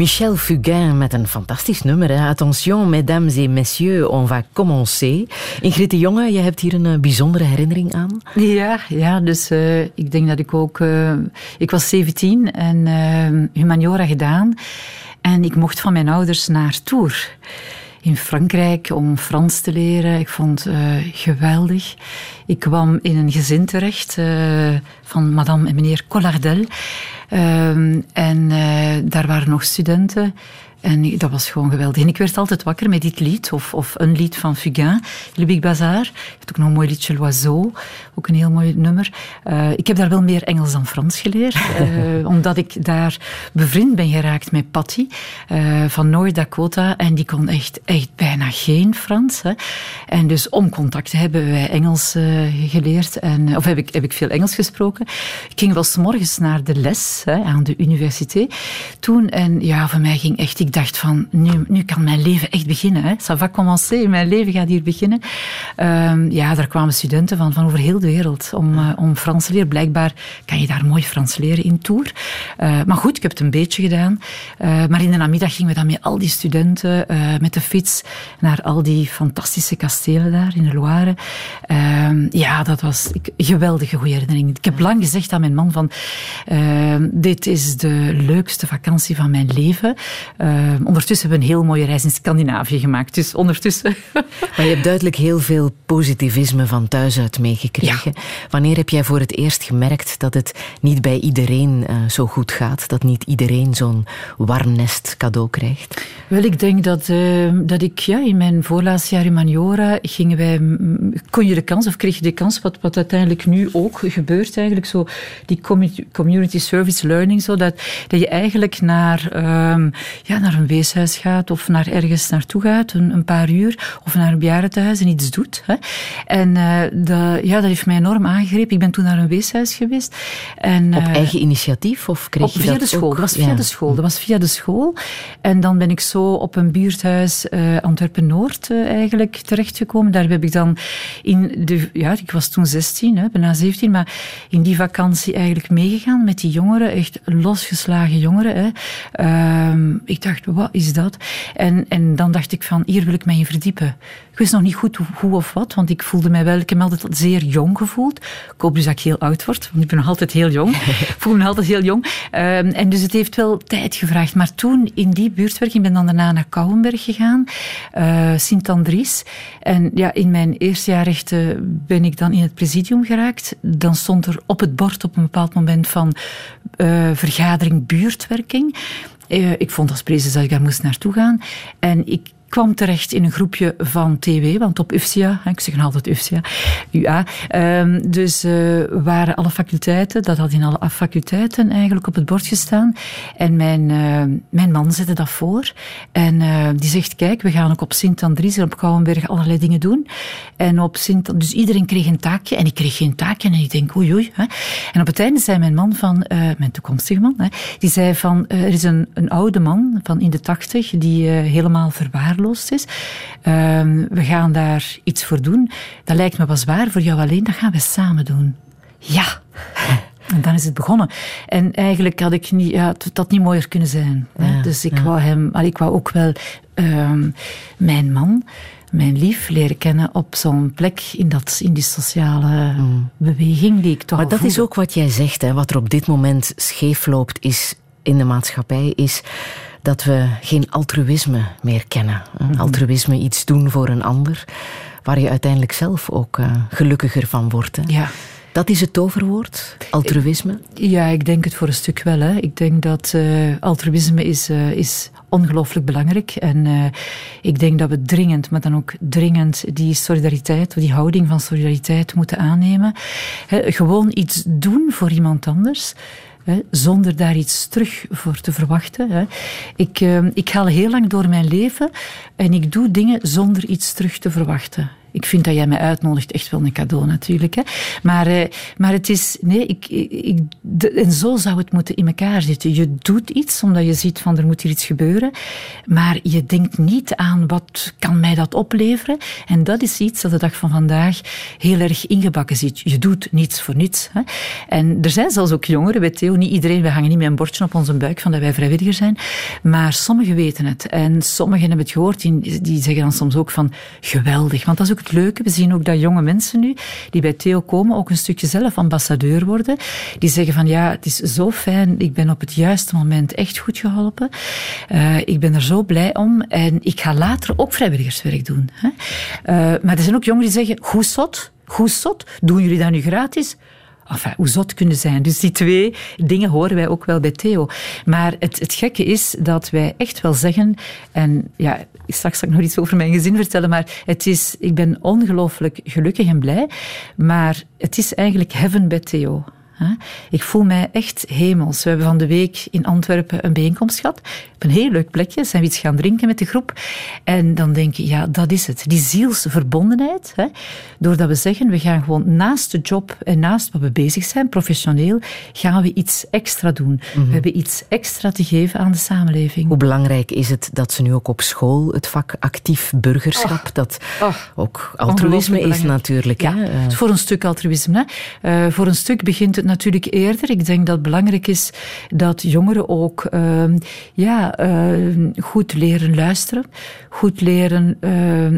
Michel Fugain met een fantastisch nummer. Attention, mesdames et messieurs, on va commencer. Ingrid de Jonge, je hebt hier een eh, bijzondere herinnering aan. Ja, ja dus eh, ik denk dat ik ook... eh, ik was 17 en eh, humaniora gedaan. En ik mocht van mijn ouders naar Tours. In Frankrijk om Frans te leren. Ik vond het eh, geweldig. Ik kwam in een gezin terecht eh, van madame en meneer Collardel. Ehm, en eh, daar waren nog studenten. En ik- dat was gewoon geweldig. En ik werd altijd wakker met dit lied, of, of een lied van Fugain, Le Big Bazaar. Je hebt ook nog een mooi liedje L'Oiseau, ook een heel mooi nummer. Eh, ik heb daar wel meer Engels dan Frans geleerd, *laughs* eh, omdat ik daar bevriend ben geraakt met Patty eh, van North Dakota. En die kon echt, echt bijna geen Frans. Hè. En dus om contact te hebben wij Engels geleerd. En, of heb ik, heb ik veel Engels gesproken. Ik ging wel 's morgens naar de les hè, aan de universiteit toen. En ja, voor mij ging echt... Ik dacht van, nu, nu kan mijn leven echt beginnen. Hè. Ça va commencer, mijn leven gaat hier beginnen. Ehm, ja, daar kwamen studenten van, van over heel de wereld om, eh, om Frans te leren. Blijkbaar kan je daar mooi Frans leren in Tours. Eh, maar goed, ik heb het een beetje gedaan. Eh, maar in de namiddag gingen we dan met al die studenten met de fiets naar al die fantastische kastelen daar in de Loire. Ehm, ja, dat was een geweldige goede herinnering. Ik heb lang gezegd aan mijn man van, ehm, dit is de leukste vakantie van mijn leven. Ehm, ondertussen hebben we een heel mooie reis in Scandinavië gemaakt. Dus ondertussen... Maar je hebt duidelijk heel veel positivisme van thuis uit meegekregen. Wanneer heb jij voor het eerst gemerkt dat het niet bij iedereen eh, zo goed gaat? Dat niet iedereen zo'n warm nest cadeau krijgt? Wel, ik denk dat, eh, dat ik ja, in mijn voorlaatste jaar humaniora gingen wij, mm, kon je de kans, of kreeg je de kans, wat, wat uiteindelijk nu ook gebeurt eigenlijk, zo die commu- community service learning, zo dat, dat je eigenlijk naar, ehm, ja, naar een weeshuis gaat of naar ergens naartoe gaat, een, een paar uur, of naar een bejaardentehuis en iets doet. Hè. En eh, dat, ja, dat heeft mij enorm aangegrepen. Ik ben toen naar een weeshuis geweest. En, Op eh, eigen initiatief? Of kreeg op, je via dat de school. ook? Dat was via Ja. de school. Dat was via de school. En dan ben ik zo op een buurthuis eh, Antwerpen-Noord eh, eigenlijk terechtgekomen. Daar heb ik dan in de... Ja, ik was toen 16, hè, bijna 17, maar in die vakantie eigenlijk meegegaan met die jongeren. Echt losgeslagen jongeren. Hè. Ehm, ik dacht, wat is dat? En, en dan dacht ik van, hier wil ik mij in verdiepen. Ik wist nog niet goed hoe, of wat, want ik voelde mij wel... Ik heb me altijd zeer jong gevoeld. Ik hoop dus dat ik heel oud word, want ik ben nog altijd heel jong. *laughs* ik voel me altijd heel jong. Ehm, en dus het heeft wel tijd gevraagd. Maar toen, in die buurtwerking, ik ben dan daarna naar Kouwenberg gegaan. eh Sint-Andries. En ja, in mijn eerste jaar rechten ben ik dan in het presidium geraakt. Dan stond er op het bord op een bepaald moment van eh, vergadering buurtwerking. Eh, ik vond als prezes dat ik daar moest naartoe gaan. En ik kwam terecht in een groepje van TW, want op UFSIA, ik zeg altijd UFSIA, UA, ehm, dus eh, waren alle faculteiten, dat had in alle faculteiten eigenlijk op het bord gestaan. En mijn, eh, mijn man zette dat voor. En eh, die zegt, kijk, we gaan ook op Sint-Andries en op Kouwenberg allerlei dingen doen. En op Sint dus iedereen kreeg een taakje en ik kreeg geen taakje en ik denk, oei oei. Hè. En op het einde zei mijn man van, mijn toekomstige man, hè, die zei van, er is een, een oude man van in de tachtig die helemaal verwaarloosd is. Ehm, we gaan daar iets voor doen. Dat lijkt me wel zwaar voor jou alleen, dat gaan we samen doen. Ja. *laughs* En dan is het begonnen. En eigenlijk had ik niet, ja, het had niet mooier kunnen zijn. Hè? Ja, dus ik ja. wou hem, maar ik wou ook wel ehm, mijn man, mijn lief, leren kennen op zo'n plek in, dat, in die sociale beweging die ik toch Mm. Maar al dat is ook wat jij zegt, hè. wat er op dit moment scheef loopt is in de maatschappij, is dat we geen altruïsme meer kennen. hè. Altruïsme, iets doen voor een ander, waar je uiteindelijk zelf ook eh, gelukkiger van wordt. Hè. Ja. Dat is het toverwoord, altruïsme. Ja, ik denk het voor een stuk wel. Hè. Ik denk dat eh, altruïsme is, eh, is ongelooflijk belangrijk. En ik denk dat we dringend, maar dan ook dringend, die solidariteit, die houding van solidariteit moeten aannemen. Gewoon iets doen voor iemand anders. Hè, zonder daar iets terug voor te verwachten. Hè. Ik, eh, ik ga heel lang door mijn leven en ik doe dingen zonder iets terug te verwachten. Ik vind dat jij mij uitnodigt echt wel een cadeau natuurlijk. Hè. Maar, eh, maar het is, nee, ik, ik, en zo zou het moeten in elkaar zitten. Je doet iets omdat je ziet van er moet hier iets gebeuren, maar je denkt niet aan wat kan mij dat opleveren. En dat is iets dat de dag van vandaag heel erg ingebakken zit. Je doet niets voor niets. Hè. En er zijn zelfs ook jongeren, bij Theo, niet iedereen, we hangen niet met een bordje op onze buik van dat wij vrijwilliger zijn, maar sommigen weten het. En sommigen hebben het gehoord, die, die zeggen dan soms ook van geweldig. Want dat is ook het. We zien ook dat jonge mensen nu, die bij Theo komen, ook een stukje zelf ambassadeur worden. Die zeggen van ja, het is zo fijn, ik ben op het juiste moment echt goed geholpen. Eh, ik ben er zo blij om en ik ga later ook vrijwilligerswerk doen. Hè. Eh, maar er zijn ook jongeren die zeggen, hoe zot, hoe zot, doen jullie dat nu gratis? Enfin, hoe zot kunnen zijn. Dus die twee dingen horen wij ook wel bij Theo. Maar het, het gekke is dat wij echt wel zeggen, en ja, straks zal ik nog iets over mijn gezin vertellen, maar het is, ik ben ongelooflijk gelukkig en blij, maar het is eigenlijk heaven bij Theo. Ik voel mij echt hemels. We hebben van de week in Antwerpen een bijeenkomst gehad. Op een heel leuk plekje. Zijn we iets gaan drinken met de groep. En dan denk je, ja, dat is het. Die zielsverbondenheid. Hè, doordat we zeggen, we gaan gewoon naast de job en naast wat we bezig zijn, professioneel, gaan we iets extra doen. We hebben iets extra te geven aan de samenleving. Hoe belangrijk is het dat ze nu ook op school het vak actief burgerschap, dat ook altruïsme is natuurlijk. Ja, hè? Voor een stuk altruïsme. Hè. Eh, voor een stuk begint het natuurlijk eerder. Ik denk dat het belangrijk is dat jongeren ook ehm, ja, eh, goed leren luisteren, goed leren eh,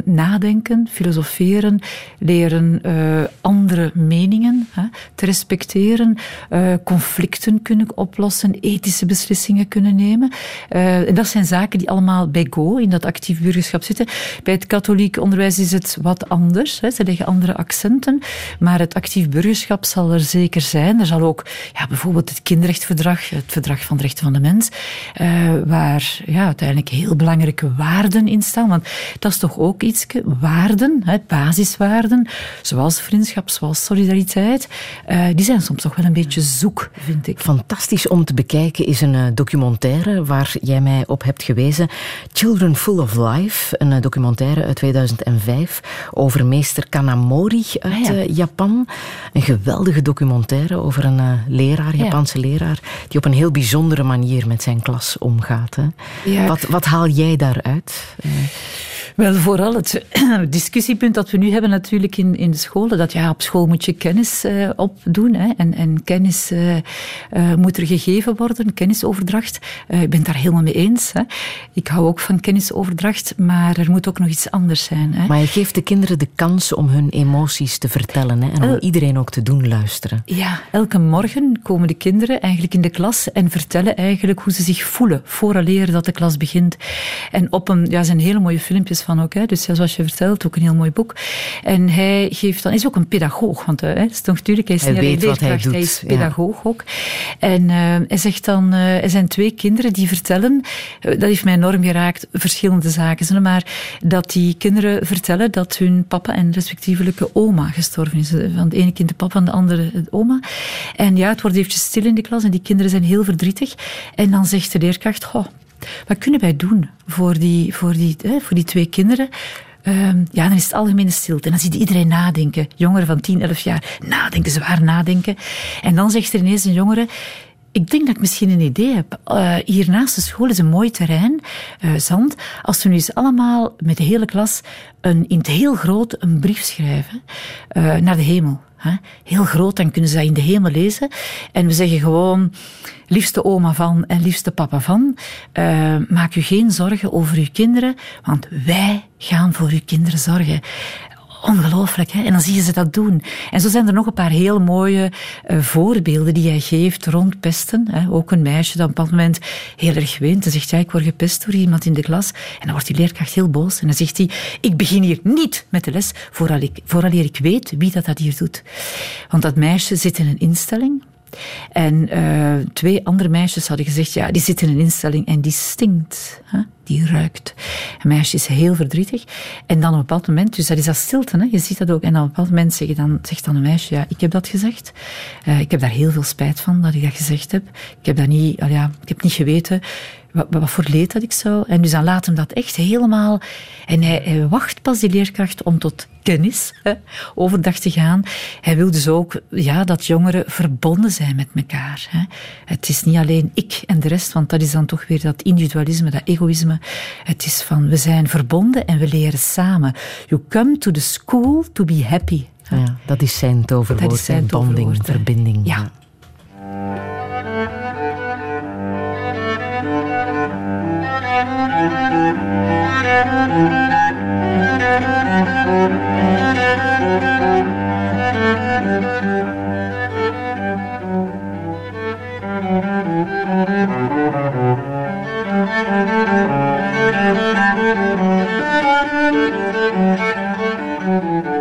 nadenken, filosoferen, leren eh, andere meningen hè, te respecteren, eh, conflicten kunnen oplossen, ethische beslissingen kunnen nemen. Eh, en dat zijn zaken die allemaal bij Go in dat actief burgerschap zitten. Bij het katholiek onderwijs is het wat anders. Hè. Ze leggen andere accenten. Maar het actief burgerschap zal er zeker zijn. Er zal ook ja, bijvoorbeeld het kinderrechtverdrag, het verdrag van de rechten van de mens, eh, waar ja, uiteindelijk heel belangrijke waarden in staan. Want dat is toch ook iets, waarden, hè, basiswaarden, zoals vriendschap, zoals solidariteit, eh, die zijn soms toch wel een beetje zoek, vind ik. Fantastisch om te bekijken is een eh, documentaire waar jij mij op hebt gewezen. Children Full of Life, een documentaire uit 2005 over meester Kanamori uit Ah, ja. Japan. Een geweldige documentaire over een eh, leraar, Ja. Japanse leraar, die op een heel bijzondere manier met zijn klas omgaat. Hè. Ja, Wat, wat haal jij daaruit? Eh, Wel, vooral het *clears throat* discussiepunt dat we nu hebben natuurlijk in, in de scholen. Dat ja, op school moet je kennis eh, opdoen. Hè, en, en kennis moet er gegeven worden, kennisoverdracht. Ik ben het daar helemaal mee eens. Hè. Ik hou ook van kennisoverdracht, maar er moet ook nog iets anders zijn. Hè. Maar je geeft de kinderen de kans om hun emoties te vertellen hè, en om iedereen ook te doen luisteren. Ja, elke morgen komen de kinderen eigenlijk in de klas en vertellen eigenlijk hoe ze zich voelen vooraleer dat de klas begint. En op een, ja, er zijn hele mooie filmpjes van ook, hè. dus ja, zoals je vertelt, ook een heel mooi boek. En hij geeft dan, is ook een pedagoog, want eh, hij is toch natuurlijk, hij is Hij niet weet wat hij doet, is ja. pedagoog ook. En eh, hij zegt dan, eh, er zijn twee kinderen die vertellen, dat heeft mij enorm geraakt, verschillende zaken, maar dat die kinderen vertellen dat hun papa en respectievelijke oma gestorven is. Van het ene kind de papa, van de andere de oma. En ja, het wordt eventjes stil in de klas en die kinderen zijn heel verdrietig. En dan zegt de leerkracht, goh, wat kunnen wij doen voor die, voor die, hè, voor die twee kinderen? Ehm, ja, dan is het algemene stilte. En dan ziet iedereen nadenken. Jongeren van 10, 11 jaar nadenken, zwaar nadenken. En dan zegt er ineens een jongere... Ik denk dat ik misschien een idee heb. Eh, hier naast de school is een mooi terrein, eh, zand. Als we nu eens allemaal met de hele klas een, in het heel groot een brief schrijven eh, naar de hemel. Heel groot, dan kunnen ze dat in de hemel lezen. En we zeggen gewoon, liefste oma van en liefste papa van, eh, maak u geen zorgen over uw kinderen, want wij gaan voor uw kinderen zorgen. Ongelooflijk, hè? En dan zie je ze dat doen. En zo zijn er nog een paar heel mooie eh, voorbeelden die hij geeft rond pesten. Hè? Ook een meisje dat op bepaald moment heel erg weent en zegt, ja, ik word gepest door iemand in de klas. En dan wordt die leerkracht heel boos en dan zegt hij, ik begin hier niet met de les vooral ik, vooraleer ik weet wie dat, dat hier doet. Want dat meisje zit in een instelling en eh, twee andere meisjes hadden gezegd, ja, die zit in een instelling en die stinkt. Hè? Die ruikt. Een meisje is heel verdrietig. En dan op een bepaald moment, dus dat is dat stilte, hè? je ziet dat ook. En dan op een bepaald moment zeg dan, zegt dan een meisje, ja, ik heb dat gezegd. Eh, ik heb daar heel veel spijt van dat ik dat gezegd heb. Ik heb dat niet, al ja, ik heb niet geweten wat, wat voor leed dat ik zou. En dus dan laat hem dat echt helemaal... En hij, hij wacht pas, die leerkracht, om tot kennis hè, overdag te gaan. Hij wil dus ook ja, dat jongeren verbonden zijn met elkaar. Hè. Het is niet alleen ik en de rest, want dat is dan toch weer dat individualisme, dat egoïsme. Het is van, we zijn verbonden en we leren samen. You come to the school to be happy. Ja, dat is zijn toverwoord, Dat is zijn bonding, toverwoord, hè. Verbinding. Ja.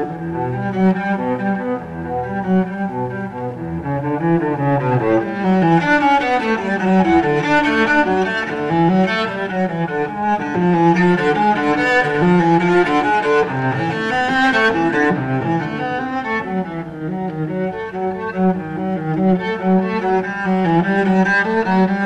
De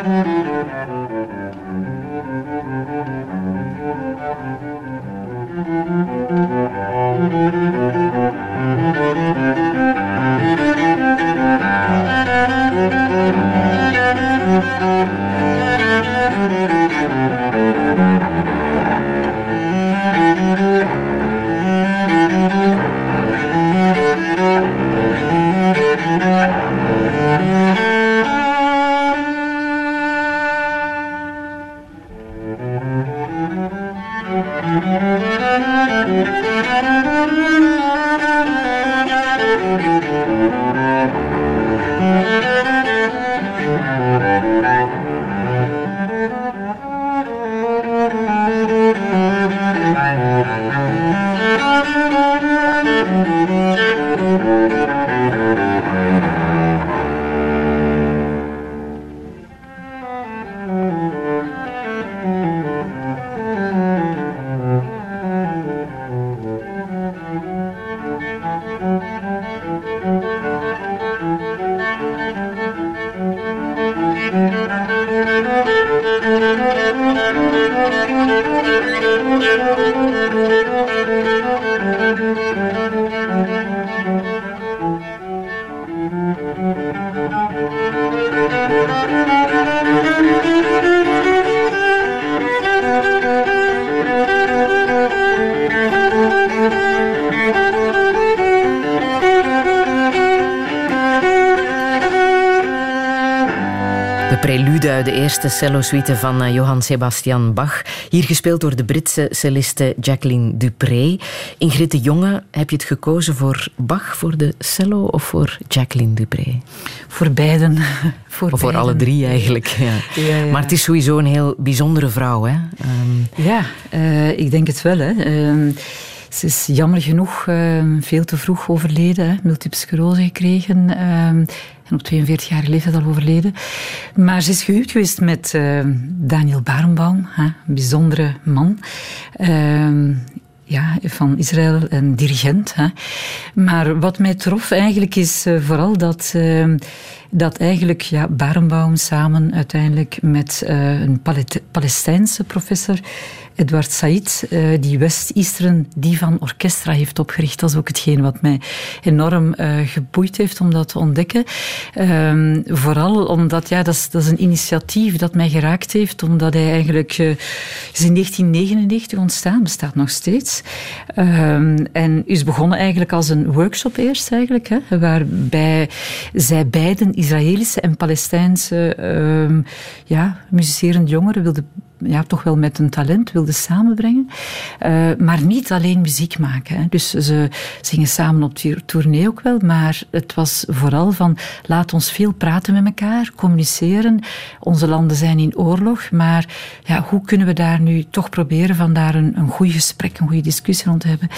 de cello-suite van eh, Johann Sebastian Bach. Hier gespeeld door de Britse celliste Jacqueline Dupré. Ingrid de Jonge, heb je het gekozen voor Bach, voor de cello of voor Jacqueline Dupré? Voor beiden. *laughs* Voor, Of voor beiden. alle drie eigenlijk. Ja. Ja, ja. Maar het is sowieso een heel bijzondere vrouw. Hè? Ehm, Ja, eh, ik denk het wel. Hè. Ehm, ze is jammer genoeg ehm, veel te vroeg overleden. Hè. Multiple sclerose gekregen. en op 42 jaar leeftijd al overleden. Maar ze is gehuwd geweest met ehm, Daniel Barenbaum. Een bijzondere man. Ehm, ja, van Israël, een dirigent. Hè. Maar wat mij trof eigenlijk is eh, vooral dat, ehm, dat eigenlijk ja, Barenbaum samen uiteindelijk met eh, een Palestijnse professor, Edward Said, eh, die West-Eastern Divan Orchestra heeft opgericht. Dat is ook hetgeen wat mij enorm eh, geboeid heeft om dat te ontdekken. Ehm, vooral omdat, ja, dat is, dat is een initiatief dat mij geraakt heeft, omdat hij eigenlijk is in 1999 ontstaan, bestaat nog steeds. Ehm, en is begonnen eigenlijk als een workshop eerst eigenlijk, hè, waarbij zij beiden Israëlische en Palestijnse ehm, ja, muzicerende jongeren wilden ja, toch wel met een talent wilden samenbrengen. Eh, maar niet alleen muziek maken. Hè. Dus ze zingen samen op tour- tournee ook wel. Maar het was vooral van laat ons veel praten met elkaar, communiceren. Onze landen zijn in oorlog. Maar ja, hoe kunnen we daar nu toch proberen van daar een, een goed gesprek, een goede discussie rond te hebben.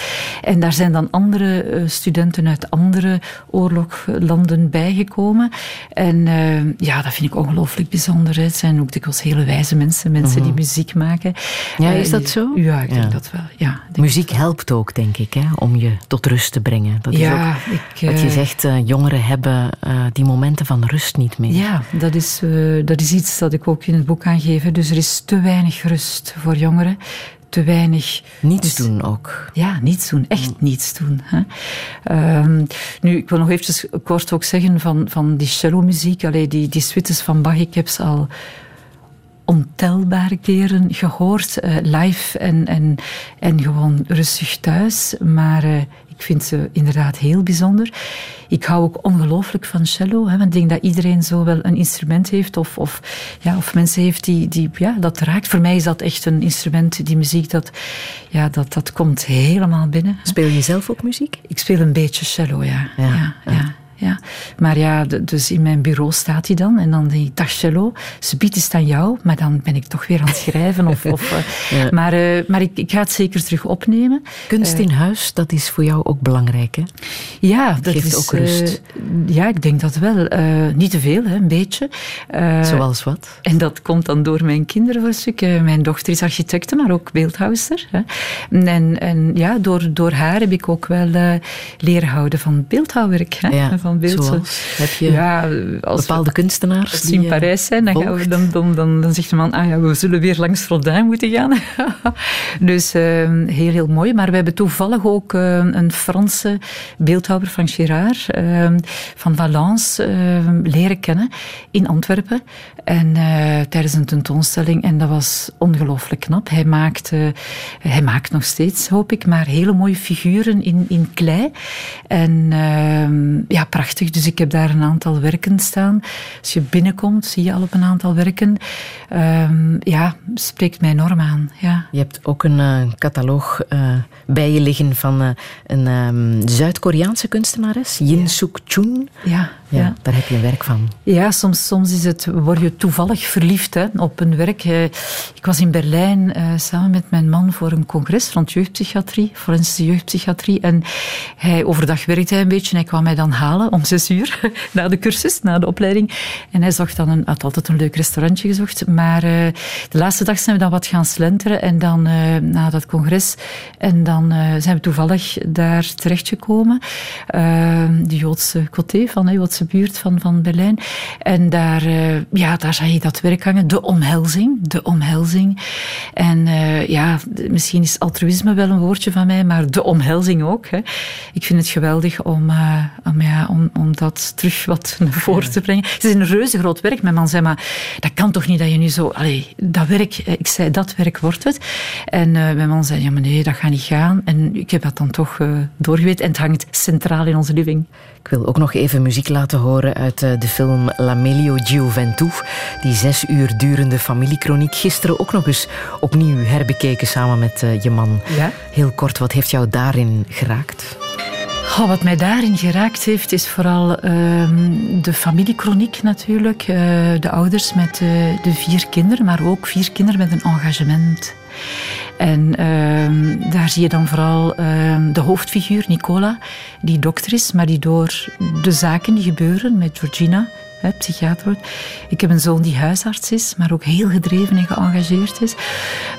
En daar zijn dan andere eh, studenten uit andere oorlogslanden bijgekomen. En eh, ja, dat vind ik ongelooflijk bijzonder. hè. Het zijn ook dikwijls hele wijze mensen. Mensen die die muziek maken. Ja, Eh, is dat zo? Ja, ik denk Ja. dat wel. Ja, Muziek helpt ook, denk ik, hè, om je tot rust te brengen. Dat is Ja, ook ik, wat je eh, zegt, eh, jongeren hebben die momenten van rust niet meer. Ja, dat is, dat is iets dat ik ook in het boek aangeef. Dus er is te weinig rust voor jongeren. Te weinig... Niets dus- doen ook. Ja, niets doen. Echt niets doen. Hè. Ehm, nu, ik wil nog eventjes kort ook zeggen van, van die cello-muziek. Die, die suites van Bach, ik heb ze al ontelbare keren gehoord, eh, live en, en, en gewoon rustig thuis. Maar eh, ik vind ze inderdaad heel bijzonder. Ik hou ook ongelooflijk van cello. Hè, want ik denk dat iedereen zo wel een instrument heeft of, of, ja, of mensen heeft die, die ja, dat raakt. Voor mij is dat echt een instrument, die muziek, dat, ja, dat, dat komt helemaal binnen. Speel je zelf ook muziek? Ik speel een beetje cello, ja. Ja, ja, ja. Ja. Maar ja, dus in mijn bureau staat hij dan. En dan denk ik, dag cello, ze biedt het aan jou. Maar dan ben ik toch weer aan het schrijven. Of, of, *laughs* eh, Ja. Maar, eh, maar ik, ik ga het zeker terug opnemen. Kunst in huis, dat is voor jou ook belangrijk, hè? Ja, dat Geeft is ook rust. eh, ja, ik denk dat wel. Eh, niet te veel, hè, een beetje. Eh, Zoals wat? En dat komt dan door mijn kinderen voor een stuk. Eh, Mijn dochter is architecte, maar ook beeldhouster. Hè. En, en ja, door, door haar heb ik ook wel eh, leren houden van beeldhouwwerk. Hè. Ja, van beeld. zoals? Heb je ja, als Bepaalde kunstenaars als we in je Parijs zijn, dan, gaan we, dan, dan, dan, dan zegt de man, ah ja, we zullen weer langs Rodin moeten gaan. *laughs* dus eh, heel, heel mooi. Maar we hebben toevallig ook eh, een Franse beeldhouwer van Girard, eh, van Valence, eh, leren kennen in Antwerpen. En eh, tijdens een tentoonstelling. En dat was ongelooflijk knap. Hij maakt, eh, hij maakt nog steeds, hoop ik, maar hele mooie figuren in, in klei. En eh, ja, prachtig. Dus ik heb daar een aantal werken staan. Als je binnenkomt, zie je al op een aantal werken. Ehm, ja, spreekt mij enorm aan. Ja. Je hebt ook een eh, bij je liggen van eh, een ehm, Zuid-Koreaanse kunstenares, Yin Suk Chun. Ja, Ja, daar heb je een werk van. Ja, soms, soms is het, word je toevallig verliefd hè, op een werk. Eh, Ik was in Berlijn eh, samen met mijn man voor een congres rond jeugdpsychiatrie, forensische jeugdpsychiatrie. En hij, overdag werkte hij een beetje en hij kwam mij dan halen om zes uur *laughs* na de cursus, na de opleiding. En hij zocht dan een, had altijd een leuk restaurantje gezocht. Maar eh, de laatste dag zijn we dan wat gaan slenteren en dan na dat congres. En dan zijn we toevallig daar terechtgekomen. De Joodse coté van de Joodse buurt van, van Berlijn. En daar, eh, ja, daar zag je dat werk hangen. De omhelzing. De omhelzing. En eh, ja, misschien is altruïsme wel een woordje van mij, maar de omhelzing ook. Hè. Ik vind het geweldig om, eh, om, ja, om, om dat terug wat naar voren te brengen. Het is een reuze groot werk. Mijn man zei, maar dat kan toch niet dat je nu zo... Dat werk, ik zei, dat werk wordt het. En mijn man zei, ja maar nee, dat gaat niet gaan. En ik heb dat dan toch doorgeweten. En het hangt centraal in onze living. Ik wil ook nog even muziek laten horen uit eh, de film La Meglio Gioventù. Die zes uur durende familiekroniek. Gisteren ook nog eens opnieuw herbekeken samen met eh, je man. Ja. Heel kort, wat heeft jou daarin geraakt? Goh, wat mij daarin geraakt heeft, is vooral ehm, de familiekroniek natuurlijk. Eh, de ouders met de vier kinderen, maar ook vier kinderen met een engagement. En ehm, daar zie je dan vooral ehm, de hoofdfiguur, Nicola, die dokter is, maar die door de zaken die gebeuren met Georgina, hè, psychiater wordt. Ik heb een zoon die huisarts is, maar ook heel gedreven en geëngageerd is.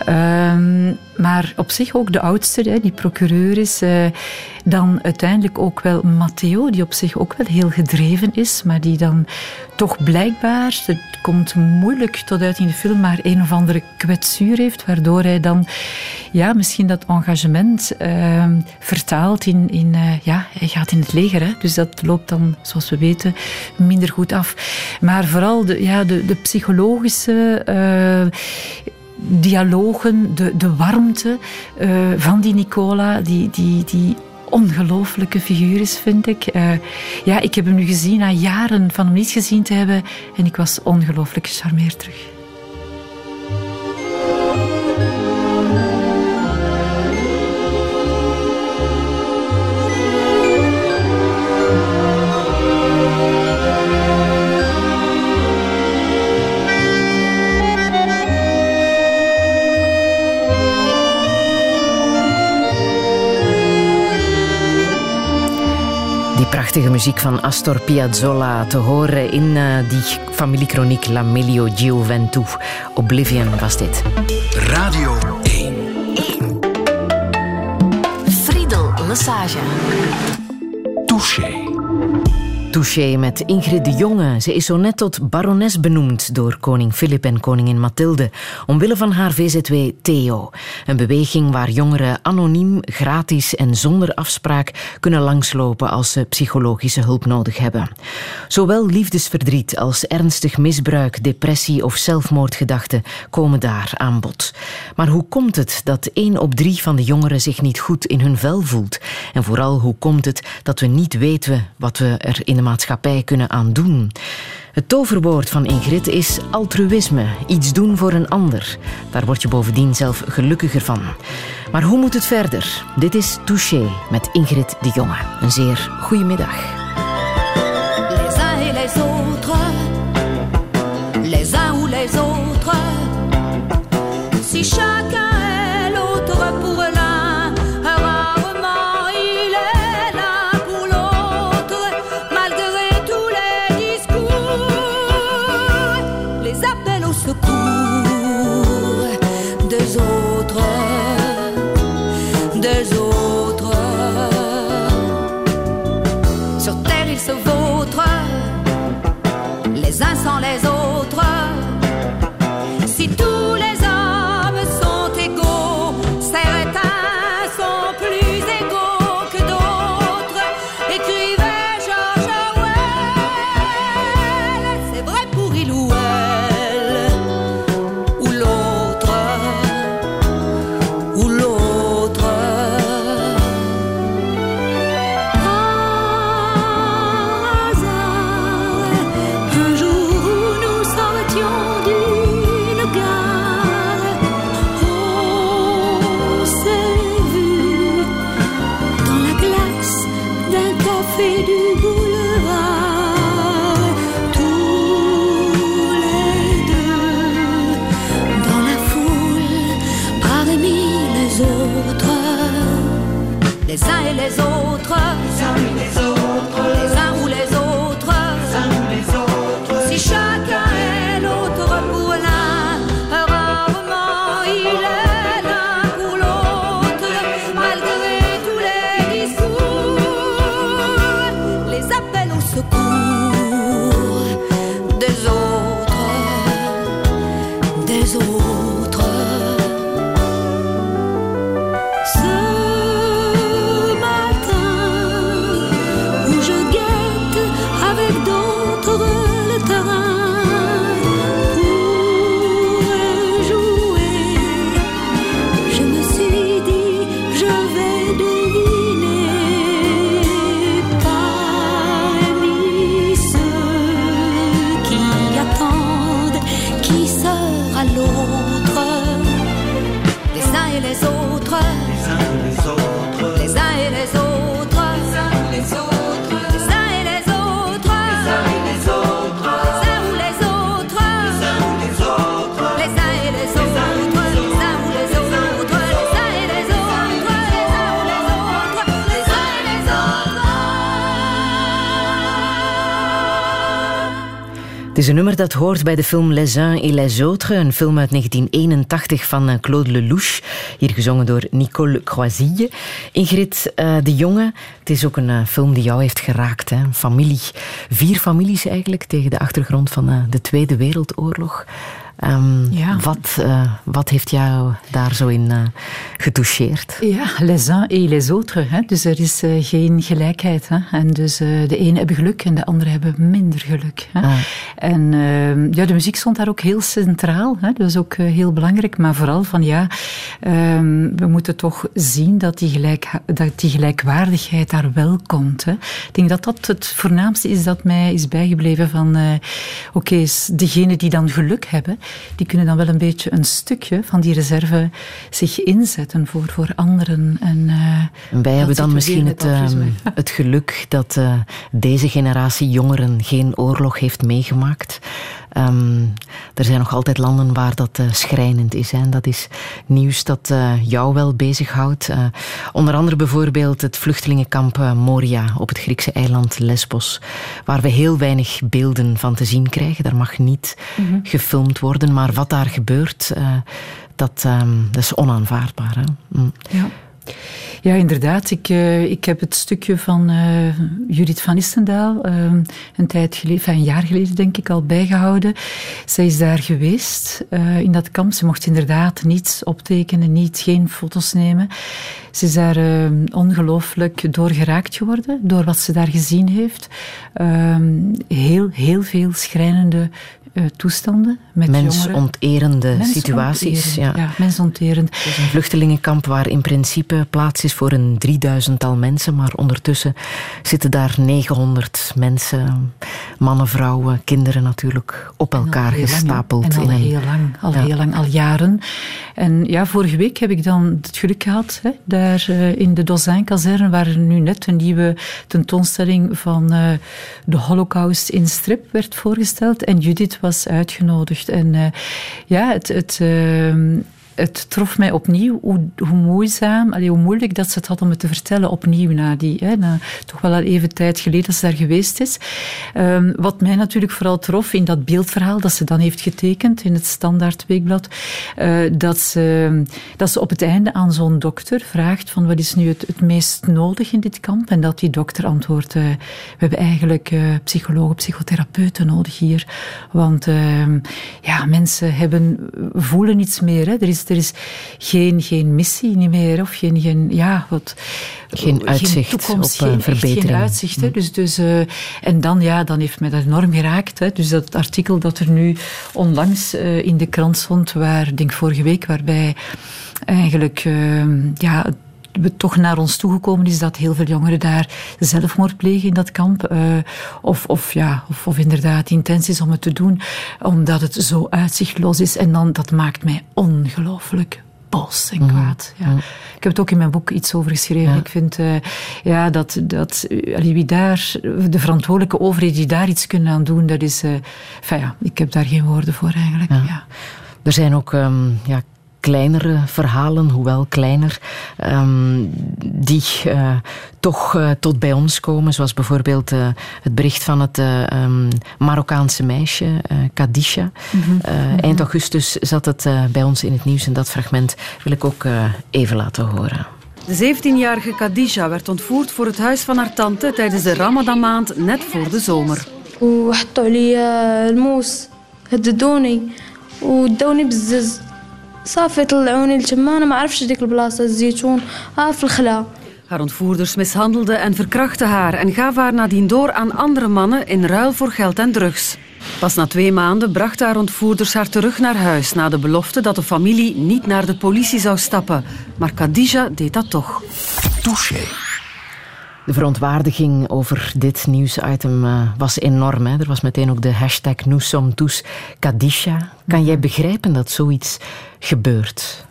Ehm, maar op zich ook de oudste, die procureur is. eh, dan uiteindelijk ook wel Matteo, die op zich ook wel heel gedreven is, maar die dan toch blijkbaar, het komt moeilijk tot uit in de film, maar een of andere kwetsuur heeft, waardoor hij dan ja, misschien dat engagement ehm, vertaalt in, in eh, ja, hij gaat in het leger, hè, dus dat loopt dan, zoals we weten, minder goed af. Maar vooral de, ja, de, de psychologische eh, dialogen, de, de warmte eh, van die Nicola, die, die, die ongelooflijke figuur is, vind ik. Eh, ja, ik heb hem nu gezien na jaren van hem niet gezien te hebben en ik was ongelooflijk gecharmeerd terug. Prachtige muziek van Astor Piazzolla te horen in uh, die familiekroniek La Meglio Gioventù. Oblivion was dit. Radio 1. 1. Friedel Massage. Touché. Touché met Ingrid de Jonge. Ze is zo net tot barones benoemd door koning Filip en koningin Mathilde, omwille van haar VZW Theo. Een beweging waar jongeren anoniem, gratis en zonder afspraak kunnen langslopen als ze psychologische hulp nodig hebben. Zowel liefdesverdriet als ernstig misbruik, depressie of zelfmoordgedachten komen daar aan bod. Maar hoe komt het dat één op drie van de jongeren zich niet goed in hun vel voelt? En vooral hoe komt het dat we niet weten wat we er in de maatschappij kunnen aandoen. Het toverwoord van Ingrid is altruïsme, iets doen voor een ander. Daar word je bovendien zelf gelukkiger van. Maar hoe moet het verder? Dit is Touché met Ingrid de Jonge. Een zeer goede middag. Een nummer dat hoort bij de film Les uns et les autres, een film uit 1981 van eh, Claude Lelouch, hier gezongen door Nicole Croisille. Ingrid eh, de Jonge, het is ook een eh, film die jou heeft geraakt. Hè? Familie, vier families eigenlijk, tegen de achtergrond van de Tweede Wereldoorlog. Ehm, Ja. wat, eh, wat heeft jou daar zo in eh, getoucheerd? Ja, les uns et les autres. Hè? Dus er is eh, geen gelijkheid. Hè? En dus de ene hebben geluk en de andere hebben minder geluk. Hè? Ah. En eh, ja, de muziek stond daar ook heel centraal. Hè? Dat is ook heel belangrijk. Maar vooral van ja, ehm, we moeten toch zien dat die, gelijk, dat die gelijkwaardigheid daar wel komt. Hè? Ik denk dat dat het voornaamste is dat mij is bijgebleven van oké, is degene die dan geluk hebben, die kunnen dan wel een beetje een stukje van die reserve zich inzetten voor, voor anderen. En, eh, En wij hebben dan misschien het, ehm, het geluk dat eh, deze generatie jongeren geen oorlog heeft meegemaakt. Ehm, er zijn nog altijd landen waar dat eh, schrijnend is. Hè. En dat is nieuws dat eh, jou wel bezighoudt. Eh, onder andere bijvoorbeeld het vluchtelingenkamp Moria op het Griekse eiland Lesbos. Waar we heel weinig beelden van te zien krijgen. Daar mag niet gefilmd worden. Maar wat daar gebeurt, dat, ehm, dat is onaanvaardbaar. Hè. Mm. Ja. Ja, inderdaad. Ik, eh, ik heb het stukje van eh, Judith van Istendaal eh, een tijd geleden, een jaar geleden denk ik, al bijgehouden. Zij is daar geweest eh, in dat kamp. Ze mocht inderdaad niets optekenen, niet, geen foto's nemen. Ze is daar eh, ongelooflijk door geraakt geworden, door wat ze daar gezien heeft. Ehm, heel, heel veel schrijnende eh, toestanden met. Mensonterende situaties. Ja. ja, mensonterend. Het is een vluchtelingenkamp waar in principe plaats is voor een drieduizendtal mensen, maar ondertussen zitten daar 900 mensen, mannen, vrouwen, kinderen natuurlijk, op elkaar lang, gestapeld. En al in heel lang, al Ja. heel lang, al jaren. En ja, vorige week heb ik dan het geluk gehad, hè, eh, in de Dozijn-kazerne, waar nu net een nieuwe tentoonstelling van eh, de Holocaust in strip werd voorgesteld. En Judith was uitgenodigd. En eh, ja, het... het ehm, het trof mij opnieuw hoe, moeizaam, allee, hoe moeilijk dat ze het had om het te vertellen opnieuw na die, hè, na toch wel al even tijd geleden dat ze daar geweest is. Ehm, wat mij natuurlijk vooral trof in dat beeldverhaal dat ze dan heeft getekend in het Standaard Weekblad, eh, dat, ze, dat ze op het einde aan zo'n dokter vraagt van wat is nu het, het meest nodig in dit kamp en dat die dokter antwoordt, eh, we hebben eigenlijk eh, psychologen, psychotherapeuten nodig hier, want ehm, ja, mensen hebben, voelen iets meer. Hè. Er is, er is geen, geen missie niet meer, of geen, geen, ja, wat, Geen uitzicht op, eh, geen, echt verbetering. Geen uitzicht, hè. Dus, dus, eh, en dan, ja, dan heeft mij dat enorm geraakt. Hè. Dus dat artikel dat er nu onlangs eh, in de krant stond, waar, ik denk vorige week, waarbij eigenlijk, ja, we toch naar ons toegekomen is dat heel veel jongeren daar zelfmoord plegen in dat kamp. eh, of, of, ja, of, of inderdaad de intentie is om het te doen, omdat het zo uitzichtloos is. En dan, dat maakt mij ongelooflijk boos en kwaad. Ja. Ik heb het ook in mijn boek iets over geschreven. Ik vind eh, ja, dat, dat wie daar, de verantwoordelijke overheden die daar iets kunnen aan doen, dat is... eh ja, ik heb daar geen woorden voor eigenlijk. Ja. Er zijn ook ehm, ja, kleinere verhalen, hoewel kleiner, ehm, die eh, toch eh, tot bij ons komen. Zoals bijvoorbeeld eh, het bericht van het eh, ehm, Marokkaanse meisje, eh Kadisha. Eh, eind augustus zat het eh, bij ons in het nieuws en dat fragment wil ik ook eh, even laten horen. De 17-jarige Khadija werd ontvoerd voor het huis van haar tante tijdens de Ramadanmaand net voor de zomer. وحطوا عليا الموس هددوني ودوني بالزز صافي طلعوني لتما انا ما عرفتش ديك البلاصه الزيتون ها في الخلا Haar ontvoerders mishandelden en verkrachten haar en gaven haar nadien door aan andere mannen in ruil voor geld en drugs. Pas na twee maanden brachten haar ontvoerders haar terug naar huis na de belofte dat de familie niet naar de politie zou stappen. Maar Khadija deed dat toch. Touché. De verontwaardiging over dit nieuwsitem eh, was enorm. Hè? Er was meteen ook de hashtag Nous tous Kadisha. Kan jij begrijpen dat zoiets gebeurt?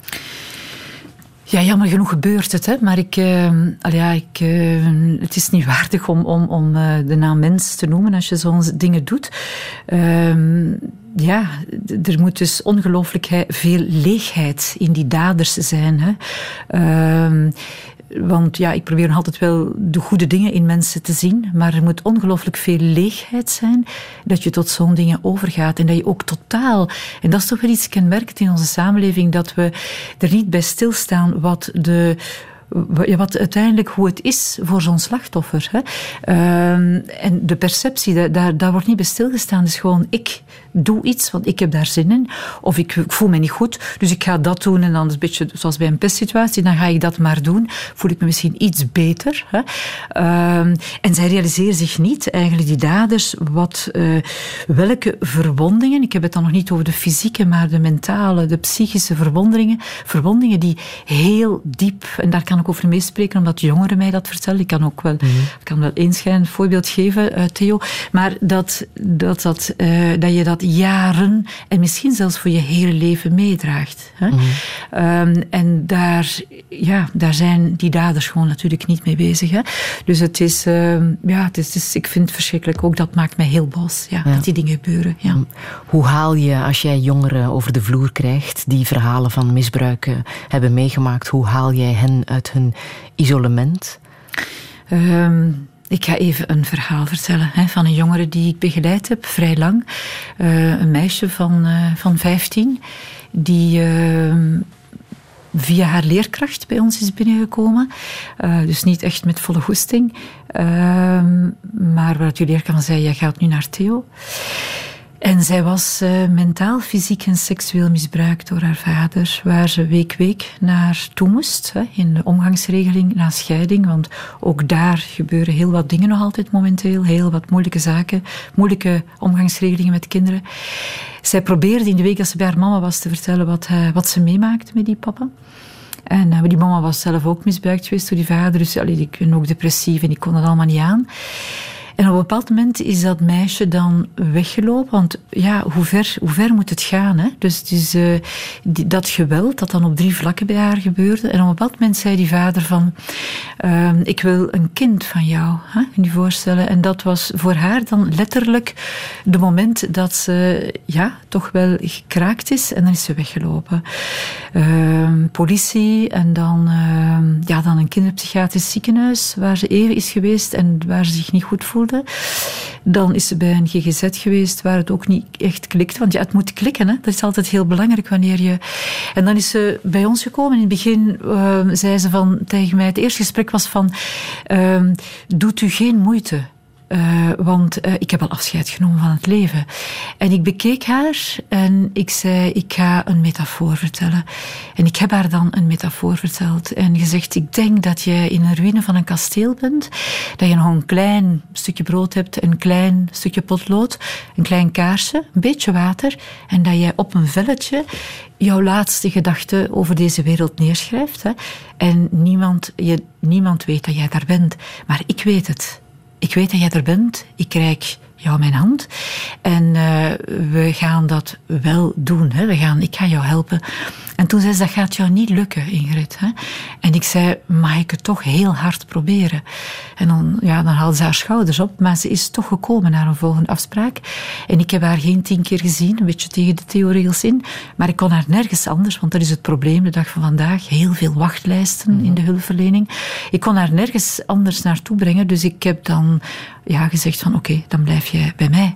Ja, jammer genoeg gebeurt het, hè. maar ik, eh, ja, ik, eh, het is niet waardig om, om, om de naam mens te noemen als je zo'n dingen doet. Ehm, ja, er moet dus ongelooflijk veel leegheid in die daders zijn. Hè. Ehm, want ja, ik probeer altijd wel de goede dingen in mensen te zien, maar er moet ongelooflijk veel leegheid zijn dat je tot zo'n dingen overgaat en dat je ook totaal, en dat is toch wel iets kenmerkend in onze samenleving, dat we er niet bij stilstaan wat de wat uiteindelijk hoe het is voor zo'n slachtoffer. Hè. Ehm, en de perceptie, daar, daar, daar wordt niet bij stilgestaan. Het is gewoon, ik doe iets, want ik heb daar zin in. Of ik, ik voel me niet goed, dus ik ga dat doen. En dan is het een beetje zoals bij een pestsituatie, dan ga ik dat maar doen. Voel ik me misschien iets beter. Hè. Ehm, en zij realiseren zich niet, eigenlijk die daders, wat, eh, welke verwondingen, ik heb het dan nog niet over de fysieke, maar de mentale, de psychische verwondingen, verwondingen die heel diep, en daar kan ik over meespreken, omdat jongeren mij dat vertellen. Ik kan ook wel, ik kan wel voorbeeld geven, eh, Theo. Maar dat, dat, dat, eh, dat je dat jaren en misschien zelfs voor je hele leven meedraagt. Hè? Ehm, en daar, ja, daar zijn die daders gewoon natuurlijk niet mee bezig. Hè? Dus het is, ehm, ja, het is, ik vind het verschrikkelijk. Ook dat maakt mij heel boos, ja, dat die dingen gebeuren. Ja. Hoe haal je, als jij jongeren over de vloer krijgt die verhalen van misbruik eh, hebben meegemaakt, hoe haal jij hen uit hun isolement? Ehm, ik ga even een verhaal vertellen hè, van een jongere die ik begeleid heb, vrij lang. Eh, een meisje van, eh, van 15, die ehm, via haar leerkracht bij ons is binnengekomen. Eh, dus niet echt met volle goesting. Maar waar die leerkracht zei, jij gaat nu naar Theo. En zij was eh, mentaal, fysiek en seksueel misbruikt door haar vader, waar ze week week naartoe moest, hè, in de omgangsregeling na scheiding. Want ook daar gebeuren heel wat dingen nog altijd momenteel, heel wat moeilijke zaken, moeilijke omgangsregelingen met kinderen. Zij probeerde in de week dat ze bij haar mama was te vertellen wat, eh, wat ze meemaakte met die papa. En eh, die mama was zelf ook misbruikt geweest door die vader, dus allee, ik ben ook depressief en ik kon dat allemaal niet aan. En op een bepaald moment is dat meisje dan weggelopen. Want ja, hoe ver, hoe ver moet het gaan? Hè? Dus eh, dat geweld dat dan op drie vlakken bij haar gebeurde. En op een bepaald moment zei die vader van... ehm, ik wil een kind van jou. Hè? Kun je voorstellen? En dat was voor haar dan letterlijk de moment dat ze ja, toch wel gekraakt is. En dan is ze weggelopen. Ehm, politie en dan, ehm, ja, dan een kinderpsychiatrisch ziekenhuis waar ze even is geweest en waar ze zich niet goed voelde. Dan is ze bij een GGZ geweest waar het ook niet echt klikt. Want ja, het moet klikken. Hè? Dat is altijd heel belangrijk wanneer je... En dan is ze bij ons gekomen. In het begin ehm, zei ze van, tegen mij... Het eerste gesprek was van... ehm, doet u geen moeite. Eh, want eh, ik heb al afscheid genomen van het leven. En ik bekeek haar en ik zei, ik ga een metafoor vertellen. En ik heb haar dan een metafoor verteld. En gezegd, ik denk dat je in een ruïne van een kasteel bent. Dat je nog een klein stukje brood hebt, een klein stukje potlood, een klein kaarsje, een beetje water. En dat je op een velletje jouw laatste gedachte over deze wereld neerschrijft. Hè. En niemand, je, niemand weet dat jij daar bent. Maar ik weet het. Ik weet dat jij er bent. Ik reik jou mijn hand. En eh, we gaan dat wel doen. Hè. We gaan, ik ga jou helpen. En toen zei ze, dat gaat jou niet lukken, Ingrid. Hè. En ik zei, mag ik het toch heel hard proberen? En dan, ja, dan haalde ze haar schouders op. Maar ze is toch gekomen naar een volgende afspraak. En ik heb haar geen tien keer gezien, een beetje tegen de theoregels in. Maar ik kon haar nergens anders, want dat is het probleem de dag van vandaag. Heel veel wachtlijsten in de hulpverlening. Ik kon haar nergens anders naartoe brengen. Dus ik heb dan ja, gezegd van oké, dan blijf je bij mij.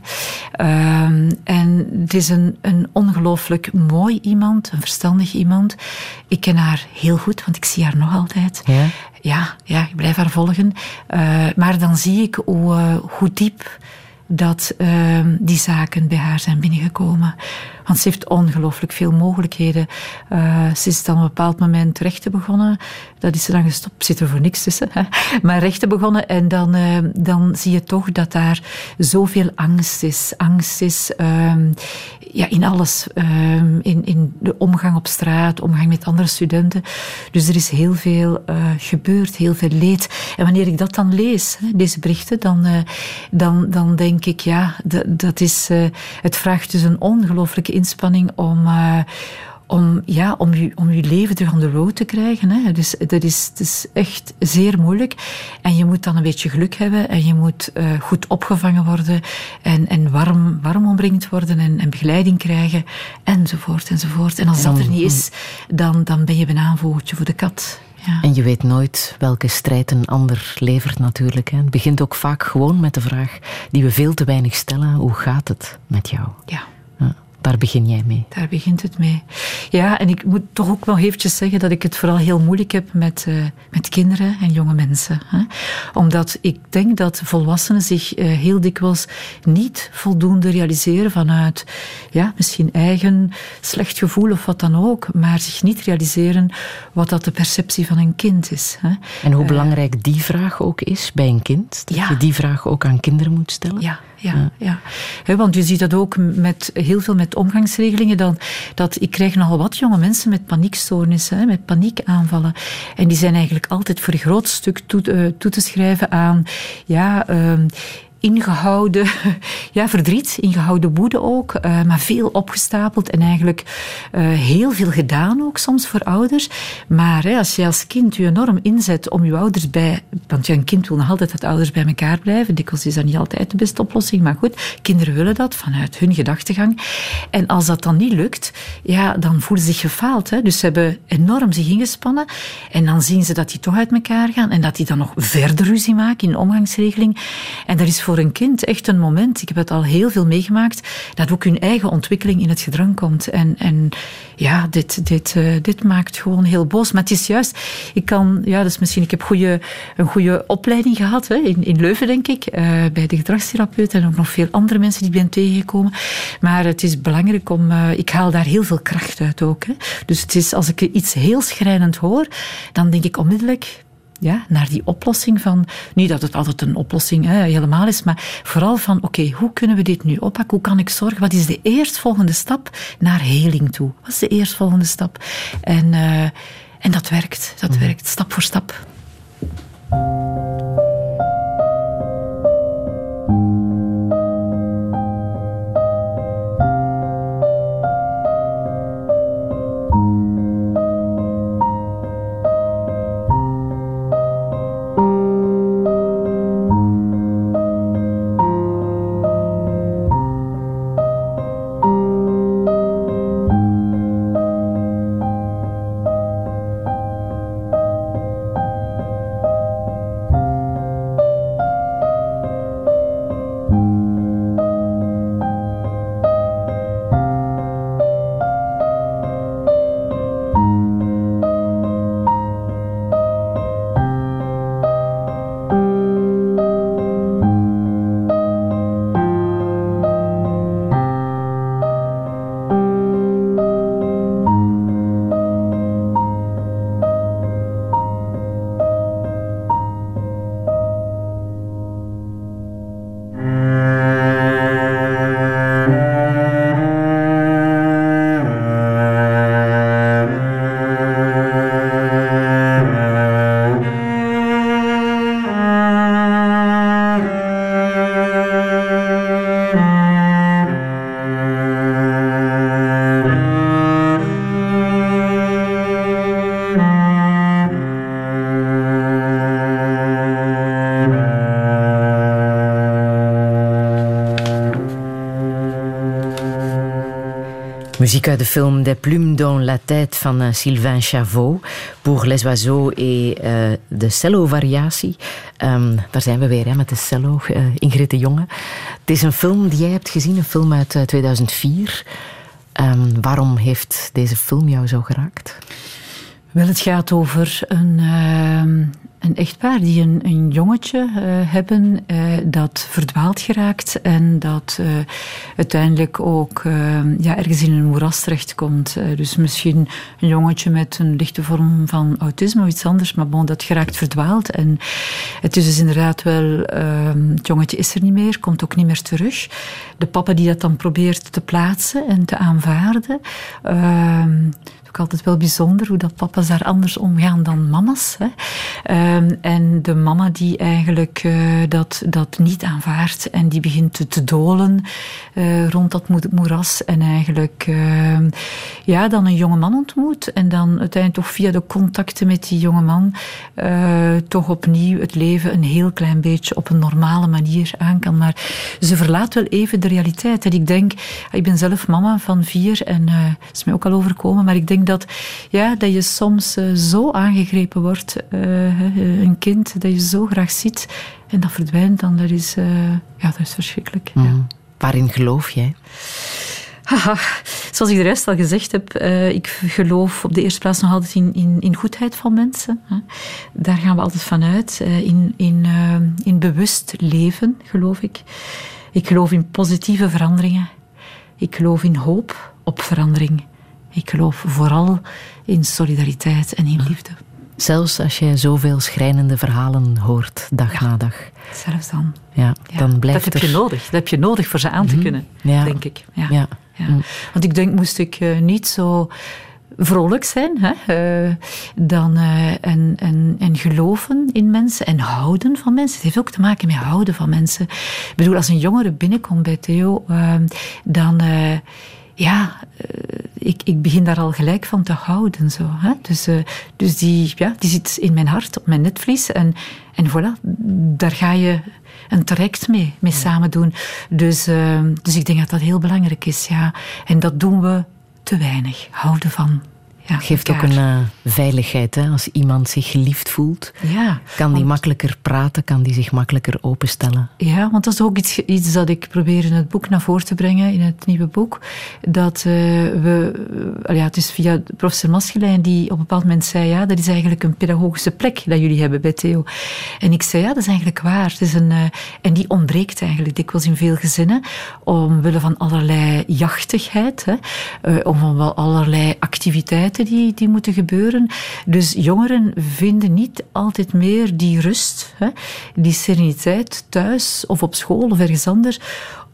Ehm, en het is een, een ongelooflijk mooi iemand, een verstandig iemand. Ik ken haar heel goed, want ik zie haar nog altijd. Ja? Ja, ja ik blijf haar volgen. Eh, maar dan zie ik hoe, eh, hoe diep dat ehm, die zaken bij haar zijn binnengekomen. Want ze heeft ongelooflijk veel mogelijkheden. Eh, ze is dan op een bepaald moment rechten begonnen. Dat is ze dan gestopt. Zit er voor niks tussen. Hè? Maar rechten begonnen. En dan, eh, dan zie je toch dat daar zoveel angst is. Angst is ehm, ja, in alles. Ehm, in, in de omgang op straat, omgang met andere studenten. Dus er is heel veel eh, gebeurd, heel veel leed. En wanneer ik dat dan lees, hè, deze berichten, dan, dan, dan denk ik, ja, dat, is, het vraagt dus een ongelooflijke inspanning om, eh, om, ja, om, je, om je leven terug on the road te krijgen. Hè. Dus dat is, het is echt zeer moeilijk. En je moet dan een beetje geluk hebben en je moet eh, goed opgevangen worden en, en warm, warm omringd worden en, en begeleiding krijgen enzovoort enzovoort. En als dat er niet is, dan, dan ben je bijna een vogeltje voor de kat. Ja. En je weet nooit welke strijd een ander levert natuurlijk. Hè. Het begint ook vaak gewoon met de vraag die we veel te weinig stellen. Hoe gaat het met jou? ja. Daar begin jij mee. Daar begint het mee. Ja, en ik moet toch ook wel eventjes zeggen dat ik het vooral heel moeilijk heb met, eh, met kinderen en jonge mensen. Hè? Omdat ik denk dat volwassenen zich eh, heel dikwijls niet voldoende realiseren vanuit ja, misschien eigen slecht gevoel of wat dan ook, maar zich niet realiseren wat dat de perceptie van een kind is. Hè? En hoe belangrijk die vraag ook is bij een kind. Dat ja. je die vraag ook aan kinderen moet stellen. Ja, ja, ja. Want je ziet dat ook met, heel veel met omgangsregelingen. Dan, dat ik krijg nogal wat jonge mensen met paniekstoornissen, met paniekaanvallen. En die zijn eigenlijk altijd voor een groot stuk toe, eh, toe te schrijven aan... Ja, ehm, ingehouden *laughs* ja, verdriet, ingehouden woede ook, eh, maar veel opgestapeld en eigenlijk eh, heel veel gedaan ook soms voor ouders. Maar hè, als je als kind je enorm inzet om je ouders bij... Want een kind wil nog altijd dat ouders bij elkaar blijven. Dikwijls is dat niet altijd de beste oplossing, maar goed, kinderen willen dat vanuit hun gedachtegang. En als dat dan niet lukt, ja, dan voelen ze zich gefaald. Hè. Dus ze hebben enorm zich ingespannen en dan zien ze dat die toch uit elkaar gaan en dat die dan nog verder ruzie maken in de omgangsregeling. En dat is voor een kind echt een moment, ik heb het al heel veel meegemaakt, dat ook hun eigen ontwikkeling in het gedrang komt. En, en ja, dit, dit, uh, dit maakt gewoon heel boos. Maar het is juist, ik kan, ja, dus misschien, ik heb goede, een goede opleiding gehad hè, in, in Leuven, denk ik, uh, bij de gedragstherapeut en ook nog veel andere mensen die ik ben tegengekomen. Maar het is belangrijk om, uh, ik haal daar heel veel kracht uit ook. Hè. Dus het is, als ik iets heel schrijnend hoor, dan denk ik onmiddellijk, ja, naar die oplossing van, niet dat het altijd een oplossing hè, helemaal is, maar vooral van, oké, okay, hoe kunnen we dit nu oppakken? Hoe kan ik zorgen? Wat is de eerstvolgende stap naar heling toe? Wat is de eerstvolgende stap? En, uh, en dat werkt, dat mm. werkt, stap voor stap. Muziek uit de film Des plumes dans la tête van uh, Sylvain Chavot. Pour les oiseaux et uh, de cello-variatie. Um, daar zijn we weer hè, met de cello, uh, Ingrid de Jonge. Het is een film die jij hebt gezien, een film uit 2004. Um, waarom heeft deze film jou zo geraakt? Wel, het gaat over een, uh, een echtpaar die een, jongetje uh, hebben uh, dat verdwaald geraakt en dat uiteindelijk ook ja, ergens in een moeras terechtkomt. dus misschien een jongetje met een lichte vorm van autisme of iets anders, maar bon, dat geraakt verdwaald. En het is dus inderdaad wel, ehm, het jongetje is er niet meer, komt ook niet meer terug. De papa die dat dan probeert te plaatsen en te aanvaarden ehm, ook altijd wel bijzonder hoe dat papa's daar anders omgaan dan mama's. Hè. Um, en de mama die eigenlijk uh, dat, dat niet aanvaardt en die begint te, dolen uh, rond dat moeras en eigenlijk uh, ja, dan een jonge man ontmoet en dan uiteindelijk toch via de contacten met die jonge man toch opnieuw het leven een heel klein beetje op een normale manier aan kan. Maar ze verlaat wel even de realiteit. En ik denk, ik ben zelf mama van vier en is mij ook al overkomen, maar ik denk dat, ja, dat je soms uh, zo aangegrepen wordt, uh, een kind dat je zo graag ziet en dat verdwijnt dan, dat is, ja, dat is verschrikkelijk. Mm. Ja. Waarin geloof jij? Haha, zoals ik de rest al gezegd heb, ik geloof op de eerste plaats nog altijd in, in, in goedheid van mensen. Daar gaan we altijd vanuit. in, in, in bewust leven, geloof ik. Ik geloof in positieve veranderingen. Ik geloof in hoop op verandering. Ik geloof vooral in solidariteit en in liefde. Zelfs als je zoveel schrijnende verhalen hoort, dag na dag. Zelfs dan. Ja, Ja, dan blijft dat heb je nodig. Dat heb je nodig voor ze aan te kunnen, Ja. denk ik. Ja. Mm. Want ik denk, moest ik eh, niet zo vrolijk zijn hè, eh, dan, eh, en, en, en geloven in mensen en houden van mensen. Het heeft ook te maken met houden van mensen. Ik bedoel, als een jongere binnenkomt bij Theo, eh, dan... ja, eh, ik, ik begin daar al gelijk van te houden. Zo, hè? Dus, eh, dus die, ja, die zit in mijn hart, op mijn netvlies. En, en voilà, daar ga je een traject mee, mee samen doen. Dus, eh, dus ik denk dat dat heel belangrijk is. Ja. En dat doen we te weinig. Houden van. Ja, geeft ook een eh, veiligheid. Hè? Als iemand zich geliefd voelt, Ja, kan die want- makkelijker praten, kan die zich makkelijker openstellen. Ja, want dat is ook iets, iets dat ik probeer in het boek naar voren te brengen, in het nieuwe boek. Dat eh, we, eh, ja, het is via professor Maschelijn die op een bepaald moment zei, ja, dat is eigenlijk een pedagogische plek dat jullie hebben bij Theo. En ik zei, ja, dat is eigenlijk waar. Het is een, en die ontbreekt eigenlijk dikwijls in veel gezinnen, omwille van allerlei jachtigheid, hè, om van wel allerlei activiteiten die, moeten gebeuren. Dus jongeren vinden niet altijd meer die rust, hè, die sereniteit thuis of op school of ergens anders,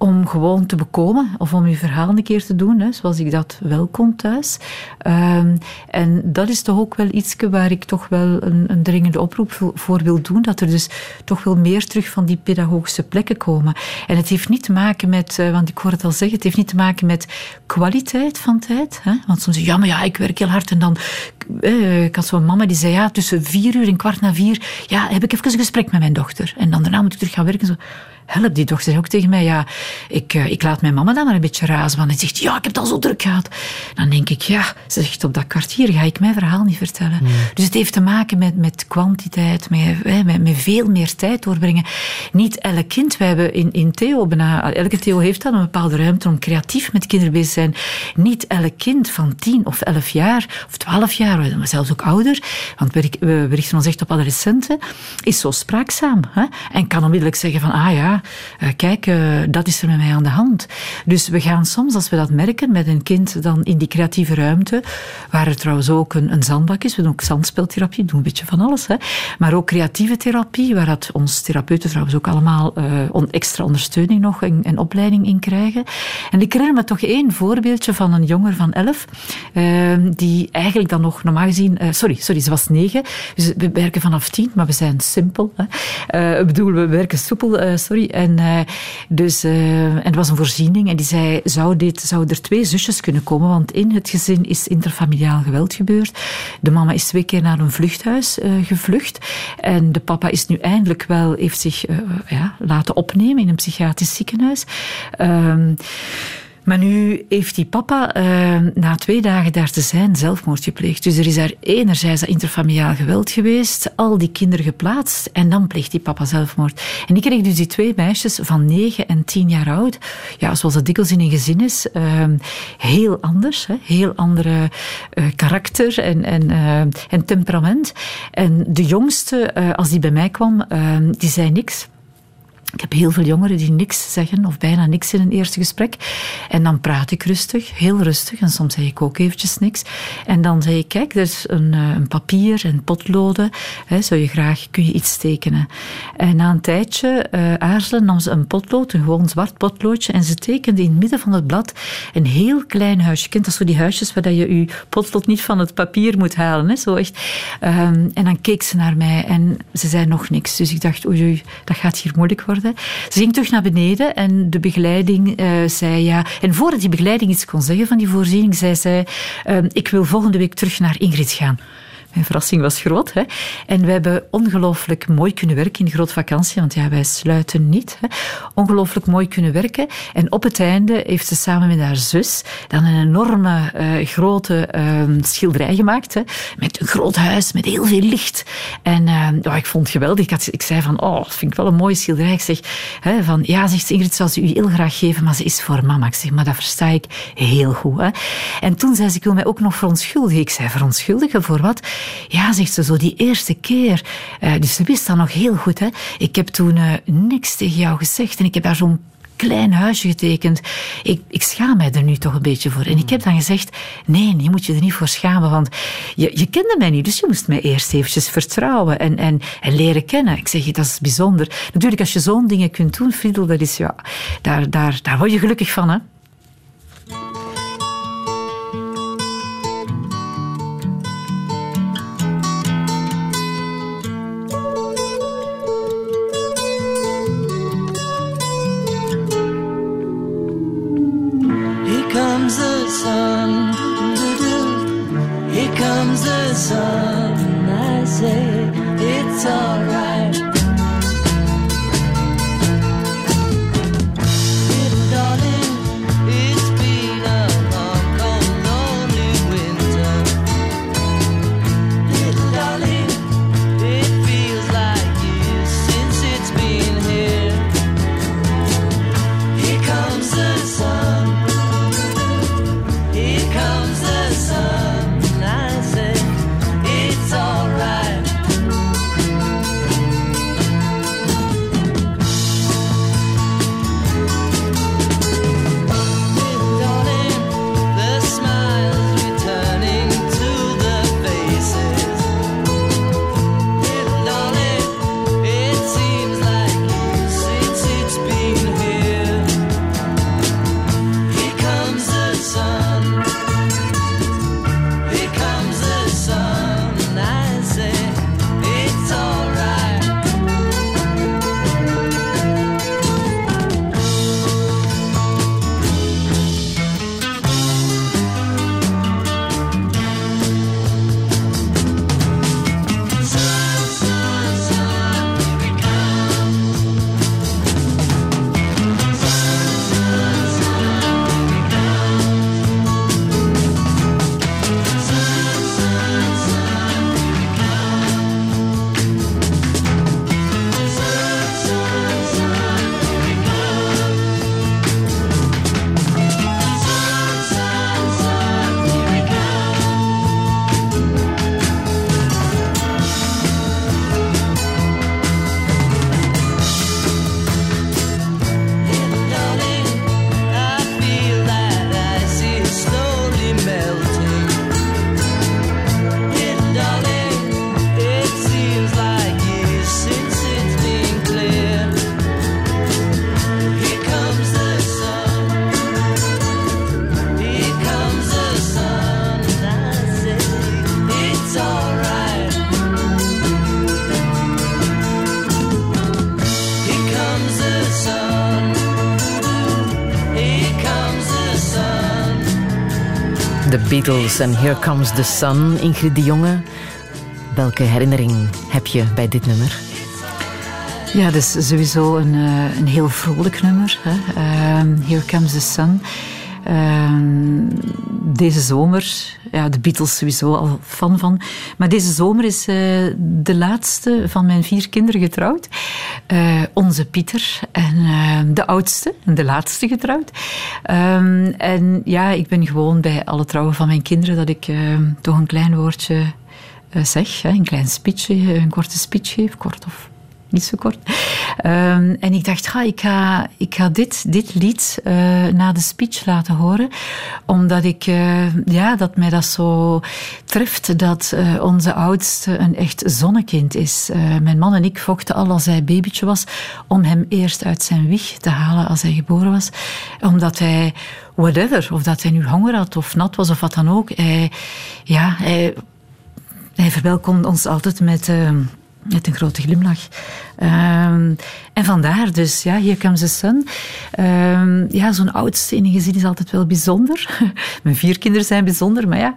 om gewoon te bekomen of om je verhaal een keer te doen, hè, zoals ik dat wel kon thuis. Ehm, en dat is toch ook wel iets waar ik toch wel een, een dringende oproep voor- wil doen, dat er dus toch wel meer terug van die pedagogische plekken komen. En het heeft niet te maken met, eh, want ik hoor het al zeggen, het heeft niet te maken met kwaliteit van tijd. Hè? Want soms ja, maar ja, ik werk heel hard en dan... eh, ik had zo'n mama die zei, ja, tussen vier uur en kwart na vier, ja, heb ik even een gesprek met mijn dochter. En dan daarna moet ik terug gaan werken. Zo, help, die dochter zei ook tegen mij, ja, ik, eh, ik laat mijn mama dan maar een beetje razen. Want hij zegt, ja, ik heb het al zo druk gehad. Dan denk ik, ja, ze zegt, op dat kwartier ga ik mijn verhaal niet vertellen. Dus het heeft te maken met, met kwantiteit, met, hè, met, met veel meer tijd doorbrengen. Niet elk kind, wij hebben in, in Theo, bijna, elke Theo heeft dan een bepaalde ruimte om creatief met kinderen bezig te zijn. Niet elk kind van tien of elf jaar, of twaalf jaar, maar zelfs ook ouder, want we, richten ons echt op adolescenten, is zo spraakzaam. Hè? En kan onmiddellijk zeggen van, ah ja, eh, kijk, eh, dat is er met mij aan de hand. Dus we gaan soms, als we dat merken, met een kind dan in die creatieve ruimte, waar er trouwens ook een, een zandbak is, we doen ook zandspeltherapie, doen een beetje van alles, hè? maar ook creatieve therapie, waar dat ons therapeuten trouwens ook allemaal on- extra ondersteuning nog en, en opleiding in krijgen. En ik herinner me toch één voorbeeldje van een jonger van elf, eh, die eigenlijk dan nog normaal gezien, eh, sorry, sorry, ze was negen, dus we werken vanaf tien, maar we zijn simpel. Hè? Eh, bedoel, we werken soepel, eh, sorry. En, dus, en het was een voorziening en die zei, zou, dit, zou er twee zusjes kunnen komen? Want in het gezin is interfamiliaal geweld gebeurd. De mama is twee keer naar een vluchthuis gevlucht. En de papa is nu eindelijk wel, heeft zich ja, laten opnemen in een psychiatrisch ziekenhuis. Ehm, maar nu heeft die papa eh, na twee dagen daar te zijn zelfmoord gepleegd. Dus er is daar enerzijds dat interfamiliaal geweld geweest, al die kinderen geplaatst en dan pleegt die papa zelfmoord. En ik kreeg dus die twee meisjes van negen en tien jaar oud. Ja, zoals het dikwijls in een gezin is, eh, heel anders. Hè, heel andere eh, karakter en, en, eh, en temperament. En de jongste, eh, als die bij mij kwam, die zei niks. Ik heb heel veel jongeren die niks zeggen, of bijna niks in een eerste gesprek. En dan praat ik rustig, heel rustig. En soms zeg ik ook eventjes niks. En dan zeg ik, kijk, er is een, eh, een papier en potloden. Hè, zou je graag, kun je iets tekenen? En na een tijdje eh, aarzelen nam ze een potlood, een gewoon zwart potloodje. En ze tekende in het midden van het blad een heel klein huisje. Je kent dat zo die huisjes waar je je potlood niet van het papier moet halen. Hè, zo echt. Ehm, en dan keek ze naar mij en ze zei nog niks. Dus ik dacht, oei, oei dat gaat hier moeilijk worden. Ze ging terug naar beneden en de begeleiding eh, zei ja. En voordat die begeleiding iets kon zeggen van die voorziening, zei zij: ehm, Ik wil volgende week terug naar Ingrid gaan. Mijn verrassing was groot. Hè? En we hebben ongelooflijk mooi kunnen werken in de grote vakantie, want ja, wij sluiten niet. Hè? Ongelooflijk mooi kunnen werken. En op het einde heeft ze samen met haar zus dan een enorme eh, grote eh, schilderij gemaakt. Hè? Met een groot huis, met heel veel licht. En ja, ik vond het geweldig. Ik, zei van, oh, dat vind ik wel een mooie schilderij. Ik zeg, hè, van, ja, zegt ze, Ingrid, zou ze u heel graag geven, maar ze is voor mama. Ik zeg, maar dat versta ik heel goed. Hè? En toen zei ze, ik wil mij ook nog verontschuldigen. Ik zei, verontschuldigen voor wat? Ja, zegt ze zo, die eerste keer. Uh, dus ze wist dat nog heel goed. Hè? Ik heb toen uh, niks tegen jou gezegd en ik heb daar zo'n klein huisje getekend. Ik, ik schaam mij er nu toch een beetje voor. En ik heb dan gezegd, nee, je moet je er niet voor schamen, want je, je kende mij niet, dus je moest mij eerst eventjes vertrouwen en, en, en leren kennen. Ik zeg, dat is bijzonder. Natuurlijk, als je zo'n dingen kunt doen, Friedel, dat is, ja, daar, daar, daar word je gelukkig van, hè. Beatles en Here Comes the Sun. Ingrid de Jonge, welke herinnering heb je bij dit nummer? Ja, dat is sowieso een, eh, een heel vrolijk nummer. Hè. Ehm, Here Comes the Sun. Ehm, deze zomer, ja, de Beatles sowieso al fan van. Maar deze zomer is eh, de laatste van mijn vier kinderen getrouwd. Eh, onze Pieter en eh, de oudste en de laatste getrouwd. Ehm, en ja, ik ben gewoon bij alle trouwen van mijn kinderen dat ik ehm, toch een klein woordje eh, zeg. Hè, een klein speechje, een korte speech geef, kort of niet zo kort. Ehm, en ik dacht, ga, ik, ga, ik ga dit, dit lied eh, na de speech laten horen. Omdat ik, eh, ja, dat mij dat zo treft dat eh, onze oudste een echt zonnekind is. Mijn man en ik vochten al als hij babytje was om hem eerst uit zijn wieg te halen als hij geboren was. Omdat hij, whatever, of dat hij nu honger had of nat was of wat dan ook. Hij, ja, hij, hij verwelkomde ons altijd met... met een grote glimlach. Ehm, en vandaar dus, ja, hier comes the sun. Ehm, ja, zo'n oudste gezin is altijd wel bijzonder. *laughs* Mijn vier kinderen zijn bijzonder, maar ja,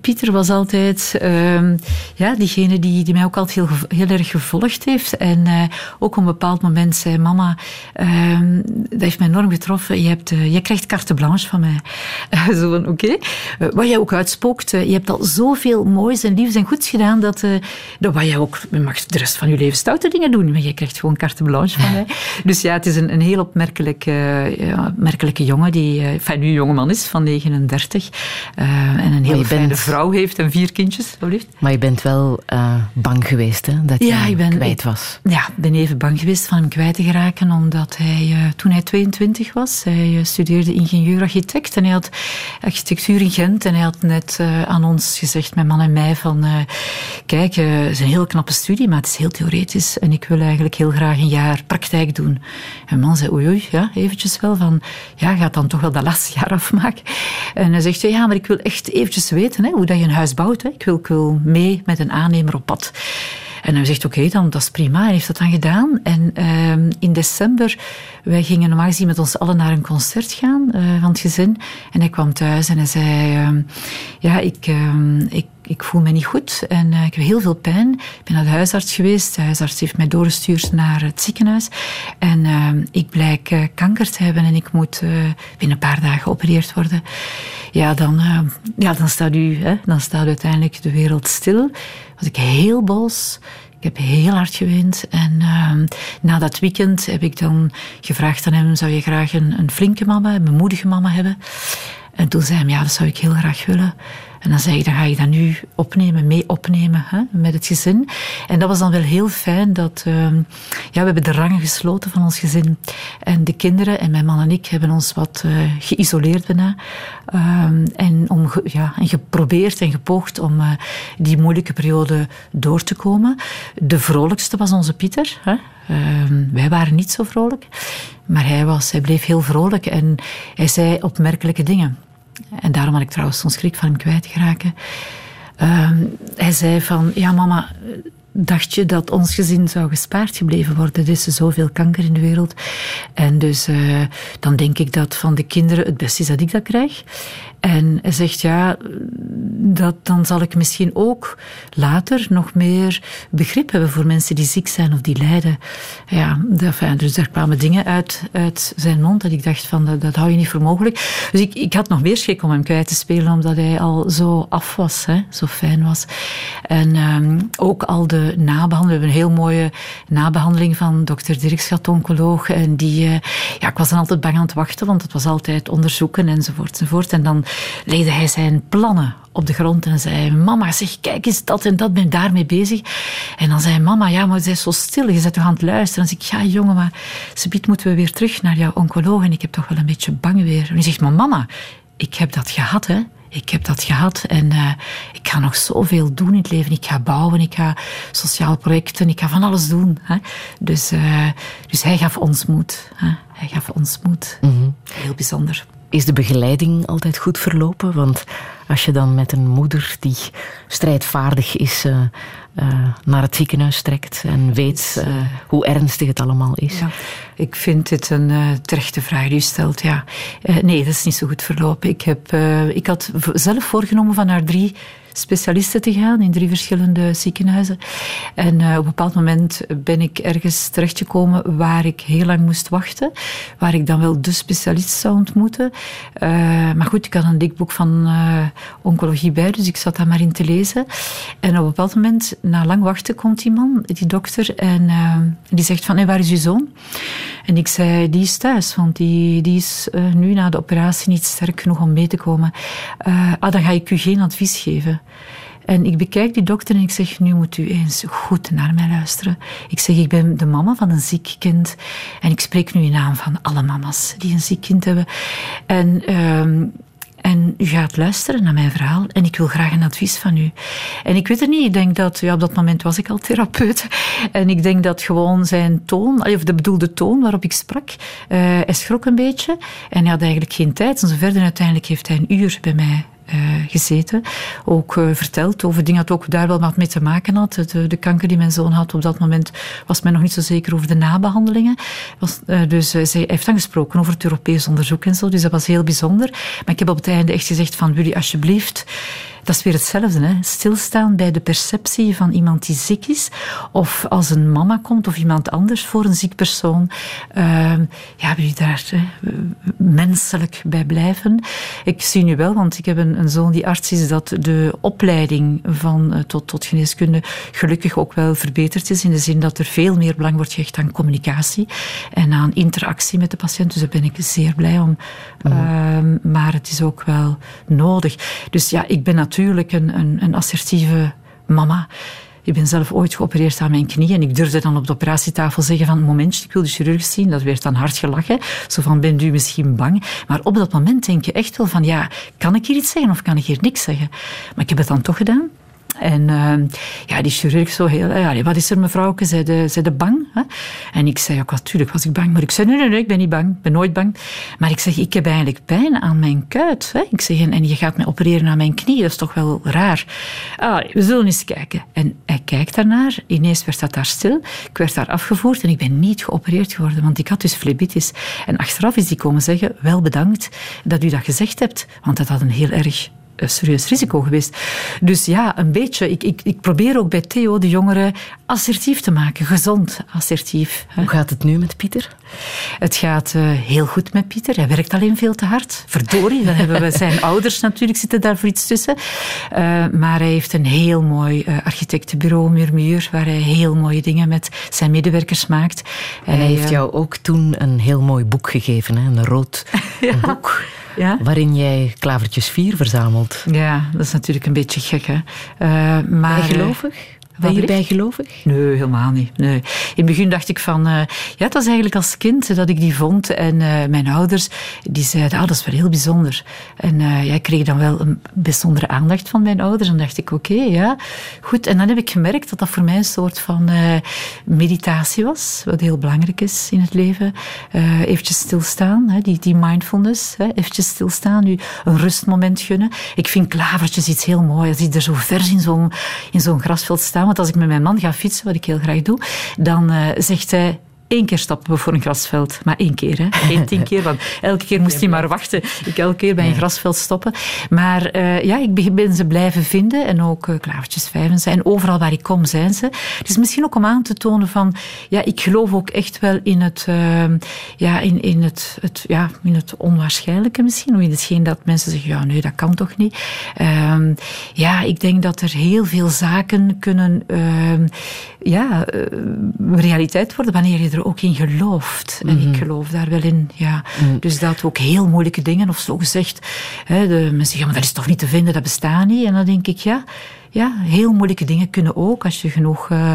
Pieter was altijd ehm, ja, diegene die, die mij ook altijd heel, heel erg gevolgd heeft. En eh, ook op een bepaald moment zei mama, dat heeft mij enorm getroffen, je, hebt, eh, je krijgt carte blanche van mij. *laughs* Zo van, oké. Eh, wat jij ook uitspookt, je hebt al zoveel moois en liefs en goeds gedaan, dat, dat wat jij ook je mag de rest van je leven stoute dingen doen, maar jij krijgt gewoon carte blanche van *laughs* mij. Dus ja, het is een, een heel opmerkelijke, ja, opmerkelijke jongen, die uh, enfin, nu jongeman is van 39 uh, en een hele fijne bent... vrouw heeft en vier kindjes. Alsjeblieft. Maar je bent wel uh, bang geweest, hè, dat ja, je ben, kwijt was. Ja, ik ben even bang geweest van hem kwijt te geraken, omdat hij, toen hij 22 was, hij studeerde ingenieur-architect en hij had architectuur in Gent en hij had net aan ons gezegd, mijn man en mij, van kijk, het is een heel knappe studie, maar het is heel theoretisch en ik wil eigenlijk heel graag een jaar praktijk doen. En man zei, oei oei, ja, eventjes wel van, ja, gaat dan toch wel dat laatste jaar afmaken. En hij zegt, ja, maar ik wil echt eventjes weten hè, hoe dat je een huis bouwt. Hè. Ik, wil, ik wil mee met een aannemer op pad. En hij zegt, oké, okay, dan dat is prima. Hij heeft dat dan gedaan. En uh, in december, wij gingen normaal gezien met ons allen naar een concert gaan uh, van het gezin. En hij kwam thuis en hij zei, uh, ja, ik, ik, ik voel me niet goed en uh, ik heb heel veel pijn. Ik ben naar de huisarts geweest. De huisarts heeft mij doorgestuurd naar het ziekenhuis. En ik blijk kanker te hebben en ik moet binnen een paar dagen geopereerd worden. Ja, dan, ja, dan, staat u, hè, dan staat uiteindelijk de wereld stil was ik heel boos. Ik heb heel hard geweend. En na dat weekend heb ik dan gevraagd aan hem: zou je graag een, een flinke mama, een moedige mama hebben? En toen zei hij: ja, dat zou ik heel graag willen. En dan zei ik, dan ga ik dat nu opnemen, mee opnemen hè, met het gezin. En dat was dan wel heel fijn dat... Uh, ja, we hebben de rangen gesloten van ons gezin. En de kinderen en mijn man en ik hebben ons wat uh, geïsoleerd bijna. Uh, en, om, ja, en geprobeerd en gepoogd om uh, die moeilijke periode door te komen. De vrolijkste was onze Pieter. Hè. wij waren niet zo vrolijk. Maar hij, was, hij bleef heel vrolijk en hij zei opmerkelijke dingen. En daarom had ik trouwens zo'n schrik van hem kwijt geraken. Uh, hij zei van, ja mama, dacht je dat ons gezin zou gespaard gebleven worden? Er is zoveel kanker in de wereld. En dus uh, dan denk ik dat van de kinderen het beste is dat ik dat krijg. En hij zegt, ja, dat, dan zal ik misschien ook later nog meer begrip hebben voor mensen die ziek zijn of die lijden. Ja, enfin, dus er kwamen dingen uit, uit zijn mond dat ik dacht van, dat, dat hou je niet voor mogelijk. Dus ik, ik had nog meer schrik om hem kwijt te spelen, omdat hij al zo af was, hè, zo fijn was. En um, ook al de nabehandeling, we hebben een heel mooie nabehandeling van dokter Dirk Schat, oncoloog. En die, uh, ja, ik was dan altijd bang aan het wachten, want het was altijd onderzoeken enzovoort enzovoort. En dan legde hij zijn plannen op de grond en zei: Mama, zeg, kijk eens dat en dat, ben daarmee bezig. En dan zei mama: Ja, maar zij is zo stil, je bent toch aan het luisteren? En dan zeg ik: Ja, jongen, maar subiet moeten we weer terug naar jouw oncoloog en ik heb toch wel een beetje bang weer. En hij zegt: Maar mama, ik heb dat gehad, hè. Ik heb dat gehad en uh, ik ga nog zoveel doen in het leven. Ik ga bouwen, ik ga sociaal projecten, ik ga van alles doen. Hè. Dus, uh, dus hij gaf ons moed. Hè. Hij gaf ons moed. Mm -hmm. Heel bijzonder. Is de begeleiding altijd goed verlopen? Want als je dan met een moeder die strijdvaardig is uh, uh, naar het ziekenhuis trekt en weet uh, hoe ernstig het allemaal is. Ik vind dit een terechte vraag die u stelt. Ja. nee, dat is niet zo goed verlopen. Ik, heb, ik had zelf voorgenomen van naar drie specialisten te gaan in drie verschillende ziekenhuizen. En uh, op een bepaald moment ben ik ergens terechtgekomen waar ik heel lang moest wachten. Waar ik dan wel de specialist zou ontmoeten. Uh, maar goed, ik had een dik boek van uh, oncologie bij, dus ik zat daar maar in te lezen. En op een bepaald moment, na lang wachten, komt die man, die dokter, en die zegt van, hey, waar is uw zoon? En ik zei, die is thuis, want die, die is nu na de operatie niet sterk genoeg om mee te komen. ah, dan ga ik u geen advies geven. En ik bekijk die dokter en ik zeg, nu moet u eens goed naar mij luisteren. Ik zeg, ik ben de mama van een ziek kind. En ik spreek nu in naam van alle mama's die een ziek kind hebben. En... Um, en u gaat luisteren naar mijn verhaal en ik wil graag een advies van u. En ik weet het niet, ik denk dat, ja, op dat moment was ik al therapeut. *laughs* En ik denk dat gewoon zijn toon, of de bedoelde toon waarop ik sprak, uh, hij schrok een beetje. En hij had eigenlijk geen tijd. En zo verder uiteindelijk heeft hij een uur bij mij gezeten. Ook uh, verteld over dingen dat ook daar wel wat mee te maken had. De, de, kanker die mijn zoon had op dat moment was men nog niet zo zeker over de nabehandelingen. Was, uh, dus zij heeft dan gesproken over het Europees onderzoek en zo. Dus dat was heel bijzonder. Maar ik heb op het einde echt gezegd van, jullie alsjeblieft dat is weer hetzelfde. Hè? Stilstaan bij de perceptie van iemand die ziek is. Of als een mama komt of iemand anders voor een ziek persoon. Uh, ja, wil je daar hè, menselijk bij blijven? Ik zie nu wel, want ik heb een, een zoon die arts is, dat de opleiding van, uh, tot, tot geneeskunde gelukkig ook wel verbeterd is. In de zin dat er veel meer belang wordt gehecht aan communicatie en aan interactie met de patiënt. Dus daar ben ik zeer blij om. Mm. maar het is ook wel nodig. Dus ja, ik ben natuurlijk een, een, een assertieve mama. Ik ben zelf ooit geopereerd aan mijn knie en ik durfde dan op de operatietafel zeggen van momentje, ik wil de chirurg zien. Dat werd dan hard gelachen. Zo van, bent u misschien bang? Maar op dat moment denk je echt wel van, ja, kan ik hier iets zeggen of kan ik hier niks zeggen? Maar ik heb het dan toch gedaan. En uh, ja, die chirurg zo heel... Ja, wat is er mevrouw? Zei de, zei de bang? Hè? En ik zei ook, natuurlijk was ik bang. Maar ik zei, nee, nee, nee, ik ben niet bang. Ik ben nooit bang. Maar ik zeg, ik heb eigenlijk pijn aan mijn kuit. Hè? Ik zeg, en, je gaat mij opereren aan mijn knie. Dat is toch wel raar. Ah, we zullen eens kijken. En hij kijkt daarnaar. Ineens werd dat daar stil. Ik werd daar afgevoerd en ik ben niet geopereerd geworden. Want ik had dus flebitis. En achteraf is die komen zeggen, wel bedankt dat u dat gezegd hebt. Want dat had een heel erg een serieus risico geweest. Dus ja, een beetje. Ik, ik, ik probeer ook bij Theo de jongeren assertief te maken, gezond assertief. Hoe gaat het nu met Pieter? Het gaat uh, heel goed met Pieter. Hij werkt alleen veel te hard. Verdorie, dan hebben we zijn *laughs* ouders natuurlijk zitten daar voor iets tussen. Uh, maar hij heeft een heel mooi uh, architectenbureau, Murmure, waar hij heel mooie dingen met zijn medewerkers maakt. En hij heeft jou ook toen een heel mooi boek gegeven, hè? een rood *laughs* ja. boek. Ja? Waarin jij klavertjes 4 verzamelt. Ja, dat is natuurlijk een beetje gek. Hè? Uh, maar, Bijgelovig? Ben je bijgelovig? Nee, helemaal niet. Nee. In het begin dacht ik van... Uh, ja, het was eigenlijk als kind dat ik die vond. En uh, mijn ouders die zeiden, ah, dat is wel heel bijzonder. En uh, ja, ik kreeg dan wel een bijzondere aandacht van mijn ouders. En dacht ik, oké, okay, ja, goed. En dan heb ik gemerkt dat dat voor mij een soort van meditatie was. Wat heel belangrijk is in het leven. eventjes stilstaan, hè, die, die mindfulness. Hè, eventjes stilstaan, nu een rustmoment gunnen. Ik vind klavertjes iets heel moois. Als die er zo vers in zo'n in zo'n grasveld staan. Want als ik met mijn man ga fietsen, wat ik heel graag doe, dan uh, zegt hij één keer stappen we voor een grasveld. Maar één keer, hè. *laughs* Geen tien keer, want elke keer moest hij maar wachten. Ik elke keer bij een grasveld stoppen. Maar uh, ja, ik ben ze blijven vinden. En ook uh, klavertjes vijven zijn. Overal waar ik kom, zijn ze. Het is misschien ook om aan te tonen van... Ja, ik geloof ook echt wel in het... Uh, ja, in, in, het, het, ja, in het onwaarschijnlijke misschien. Of in hetgeen dat mensen zeggen... Ja, nee, dat kan toch niet. Ehm, ja, ik denk dat er heel veel zaken kunnen... ja, realiteit worden wanneer je er ook in gelooft. En ik geloof daar wel in. Ja. Mm. Dus dat ook heel moeilijke dingen, of zo gezegd, hè, de mensen zeggen, maar dat is toch niet te vinden, dat bestaat niet. En dan denk ik, ja, ja heel moeilijke dingen kunnen ook als je genoeg uh,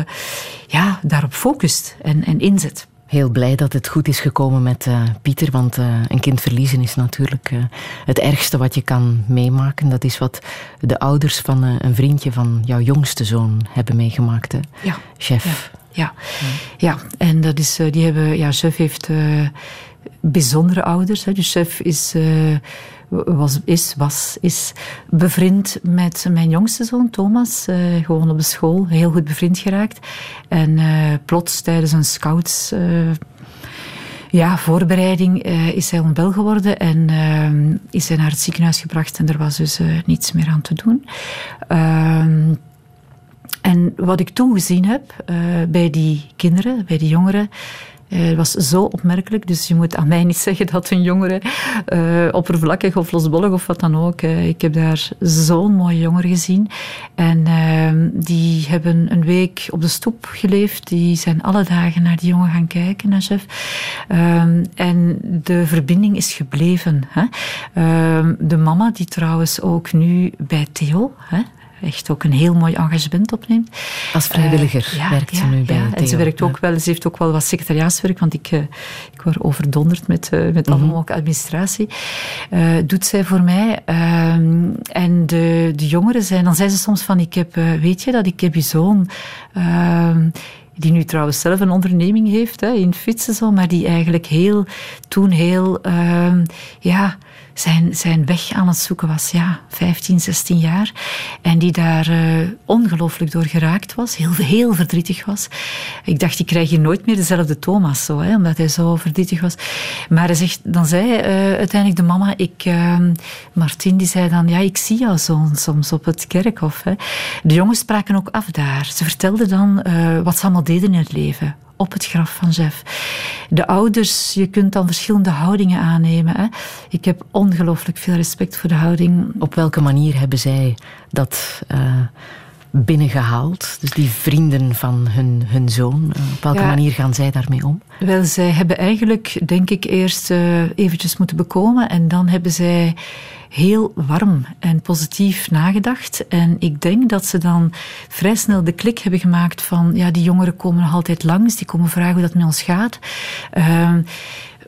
ja, daarop focust en, en inzet. Heel blij dat het goed is gekomen met uh, Pieter, want uh, een kind verliezen is natuurlijk uh, het ergste wat je kan meemaken. Dat is wat de ouders van een vriendje van jouw jongste zoon hebben meegemaakt, hè? Ja. Chef. Ja. Ja, ja. en dat is, die hebben, ja, chef heeft bijzondere ouders. Hè. Dus chef is, was, is, was, is bevriend met mijn jongste zoon Thomas. Uh, gewoon op de school, heel goed bevriend geraakt. En plots tijdens een scouts ja, voorbereiding is hij onwel geworden en is hij naar het ziekenhuis gebracht en er was dus niets meer aan te doen. Uh, en wat ik toen gezien heb bij die kinderen, bij die jongeren, uh, was zo opmerkelijk. Dus je moet aan mij niet zeggen dat een jongere uh, oppervlakkig of losbollig of wat dan ook. Uh, ik heb daar zo'n mooie jongeren gezien. En ehm, die hebben een week op de stoep geleefd. Die zijn alle dagen naar die jongen gaan kijken, naar chef. Ehm, en de verbinding is gebleven. Hè? Ehm, de mama, die trouwens ook nu bij Theo, hè, echt ook een heel mooi engagement opneemt. Als vrijwilliger uh, ja, werkt ze ja, nu bij ja. En ze, werkt ook wel, ze heeft ook wel wat secretariaatswerk, want ik, uh, ik word overdonderd met, uh, met mm -hmm. allemaal ook administratie. doet zij voor mij. Ehm, en de, de jongeren zijn, dan zijn ze soms van, ik heb, weet je dat, ik heb je zoon ehm, die nu trouwens zelf een onderneming heeft hè, in fietsen, zo, maar die eigenlijk heel, toen heel, uh, ja, zijn, zijn weg aan het zoeken was. Ja, 15, 16 jaar. En die daar eh, ongelooflijk door geraakt was. Heel, heel verdrietig was. Ik dacht, ik krijg hier nooit meer dezelfde Thomas, zo, hè, omdat hij zo verdrietig was. Maar zegt, dan zei eh, uiteindelijk de mama, ik, uh, Martin, die zei dan, ja, ik zie jouw zoon soms op het kerkhof. De jongens spraken ook af daar. Ze vertelden dan uh, wat ze allemaal deden in het leven op het graf van Jeff. De ouders, je kunt dan verschillende houdingen aannemen. Hè. Ik heb ongelooflijk veel respect voor de houding. Op welke manier hebben zij dat uh, binnengehaald? Dus die vrienden van hun, hun zoon, uh, op welke ja, manier gaan zij daarmee om? Wel, zij hebben eigenlijk, denk ik, eerst uh, eventjes moeten bekomen en dan hebben zij heel warm en positief nagedacht. En ik denk dat ze dan vrij snel de klik hebben gemaakt van, ja, die jongeren komen nog altijd langs, die komen vragen hoe dat met ons gaat. Uh,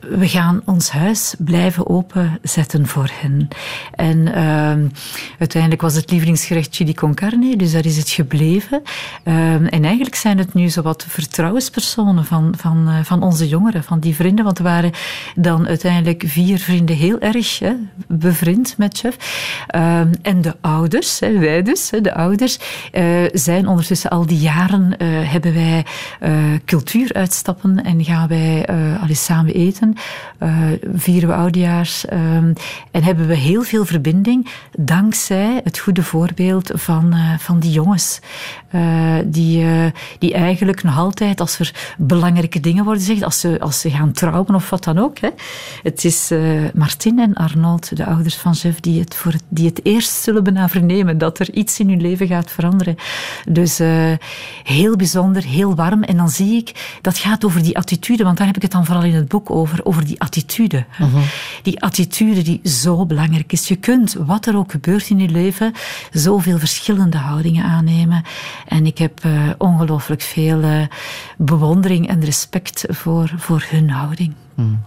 we gaan ons huis blijven openzetten voor hen. En uh, uiteindelijk was het lievelingsgerecht chili con carne, dus daar is het gebleven. Uh, en eigenlijk zijn het nu zowat vertrouwenspersonen van, van, uh, van onze jongeren, van die vrienden. Want er waren dan uiteindelijk vier vrienden heel erg hè, bevriend met chef. Uh, en de ouders, hè, wij dus, hè, de ouders, uh, zijn ondertussen al die jaren, uh, hebben wij uh, cultuuruitstappen en gaan wij al eens samen eten. Uh, vieren we oudejaars uh, en hebben we heel veel verbinding dankzij het goede voorbeeld van, uh, van die jongens. die, die eigenlijk nog altijd, als er belangrijke dingen worden gezegd, als ze, als ze gaan trouwen of wat dan ook. Hè. Het is Martin en Arnold, de ouders van Jeff, die het, voor die het eerst zullen bijna vernemen dat er iets in hun leven gaat veranderen. Dus heel bijzonder, heel warm. En dan zie ik, dat gaat over die attitude, want daar heb ik het dan vooral in het boek over over die attitude. Uh -huh. Die attitude die zo belangrijk is. Je kunt, wat er ook gebeurt in je leven, zoveel verschillende houdingen aannemen. En ik heb uh, ongelooflijk veel uh, bewondering en respect voor, voor hun houding. Mm.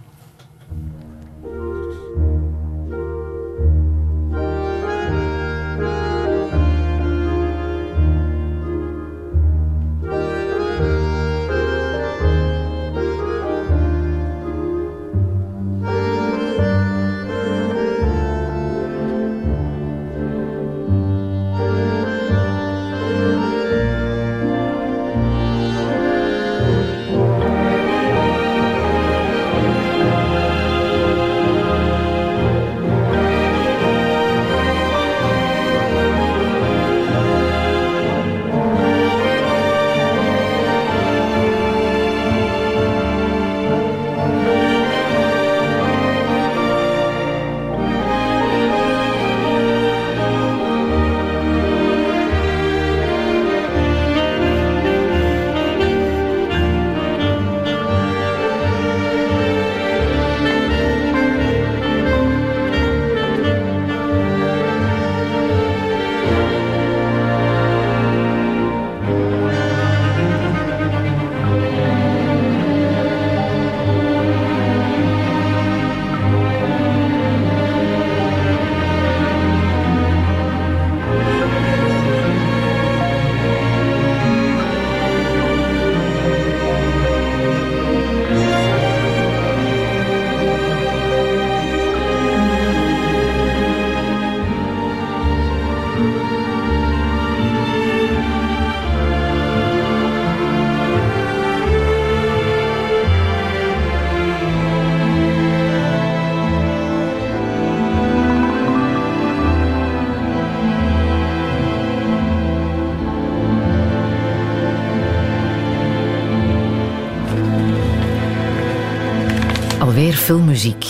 Filmmuziek.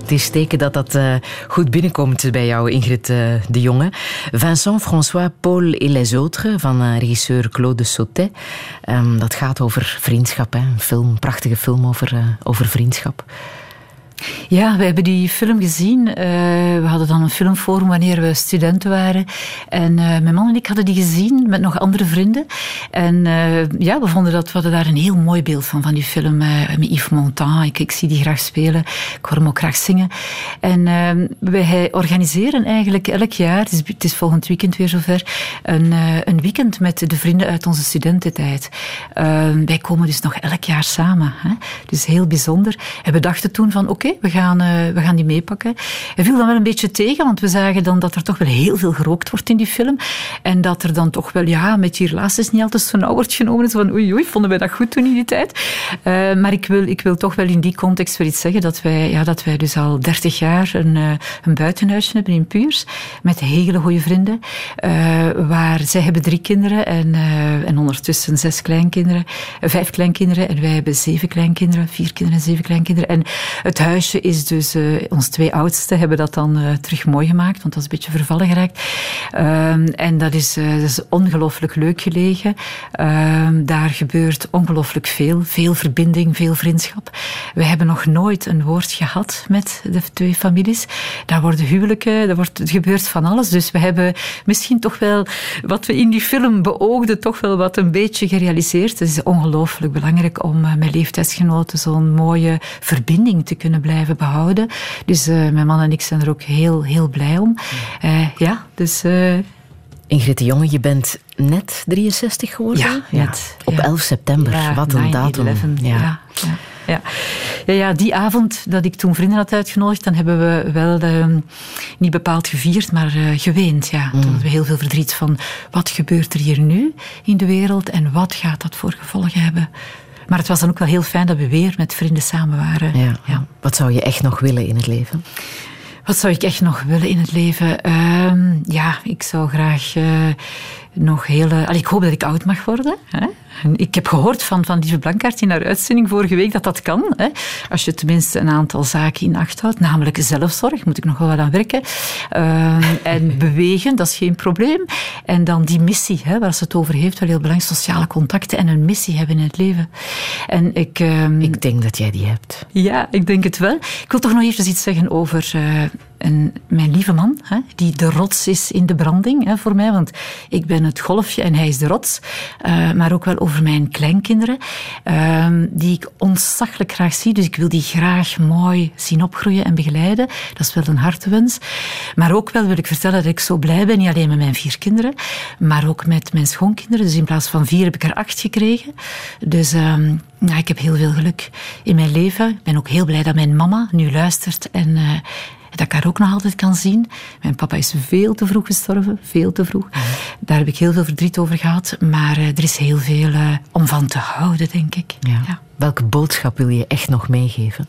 Het is teken dat dat uh, goed binnenkomt bij jou, Ingrid uh, de Jonge. Vincent, François, Paul et les autres van uh, regisseur Claude Sautet. Um, dat gaat over vriendschap. Hè? Een film, prachtige film over, over vriendschap. Ja, we hebben die film gezien. Uh, we hadden dan een filmforum wanneer we studenten waren. En eh, mijn man en ik hadden die gezien met nog andere vrienden. En eh, ja, we vonden dat we hadden daar een heel mooi beeld van, van die film eh, met Yves Montand. Ik, zie die graag spelen. Ik hoor hem ook graag zingen. En eh, wij organiseren eigenlijk elk jaar, het is, is volgend weekend weer zover, een, eh, een weekend met de vrienden uit onze studententijd. Eh, wij komen dus nog elk jaar samen. Hè? Dus heel bijzonder. En we dachten toen van oké, we, gaan, eh, we gaan die meepakken. Hij viel dan wel een beetje tegen, want we zagen dan dat er toch wel heel veel gerookt wordt in die film. En dat er dan toch wel, ja, met die relaties niet altijd zo nauw wordt genomen. Zo van oei, oei, vonden wij dat goed toen in die tijd? Eh, maar ik wil, ik wil toch wel in die context wel iets zeggen dat wij, ja, dat wij dus al 30 jaar een, eh, een buitenhuisje hebben in Puurs. Met hele goede vrienden. waar zij hebben drie kinderen en, en ondertussen zes kleinkinderen. vijf kleinkinderen. En wij hebben zeven kleinkinderen. Vier kinderen en zeven kleinkinderen. En het huisje is dus, eh, ons twee oudste hebben dat dan eh, terug mooi gemaakt. Want dat is een beetje vervallen geraakt. Ehm, en dat is, eh, dat is ongelooflijk leuk gelegen. Ehm, daar gebeurt ongelooflijk veel. Veel verbinding, veel vriendschap. We hebben nog nooit een woord gehad met de twee families. Daar worden huwelijken, daar wordt, er gebeurt van alles. Dus we hebben misschien toch wel wat we in die film beoogden, toch wel wat een beetje gerealiseerd. Het is ongelooflijk belangrijk om met leeftijdsgenoten zo'n mooie verbinding te kunnen blijven behouden. Dus eh, mijn man en ik zijn er ook heel, heel blij om. Eh, ja, dus... eh, Ingrid de Jonge, je bent net 63 geworden? Ja, net, Op ja. 11 september. Ja, Wat een 9/11, datum. Ja. Ja, ja. Ja, ja, die avond dat ik toen vrienden had uitgenodigd, dan hebben we wel ehm, niet bepaald gevierd, maar eh, geweend. Ja. Toen hadden we heel veel verdriet van wat gebeurt er hier nu in de wereld en wat gaat dat voor gevolgen hebben. Maar het was dan ook wel heel fijn dat we weer met vrienden samen waren. Ja. Wat zou je echt nog willen in het leven? Wat zou ik echt nog willen in het leven? Ehm, ja, ik zou graag eh, nog hele... Allee, ik hoop dat ik oud mag worden. Hè? Ik heb gehoord van, van Lieve Blankaert in haar uitzending vorige week dat dat kan. Hè? Als je tenminste een aantal zaken in acht houdt. Namelijk zelfzorg, moet ik nog wel wat aan werken. Ehm, en *laughs* bewegen, dat is geen probleem. En dan die missie, hè, waar ze het over heeft, wel heel belangrijk. Sociale contacten en een missie hebben in het leven. En ik... ehm, Ik denk dat jij die hebt. ja, ik denk het wel. Ik wil toch nog even iets zeggen over eh, een, mijn lieve man, hè, die de rots is in de branding hè, voor mij. Want ik ben het golfje en hij is de rots. Eh, maar ook wel over mijn kleinkinderen, ehm, die ik ontzaglijk graag zie. Dus ik wil die graag mooi zien opgroeien en begeleiden. Dat is wel een hartewens. Maar ook wel wil ik vertellen dat ik zo blij ben, niet alleen met mijn vier kinderen, maar ook met mijn schoonkinderen. Dus in plaats van vier heb ik er acht gekregen. Dus ehm, ik heb heel veel geluk in mijn leven. Ik ben ook heel blij dat mijn mama nu luistert en eh, dat ik haar ook nog altijd kan zien. Mijn papa is veel te vroeg gestorven, veel te vroeg. Daar heb ik heel veel verdriet over gehad. Maar eh, er is heel veel eh, om van te houden, denk ik. Ja. Welke boodschap wil je echt nog meegeven?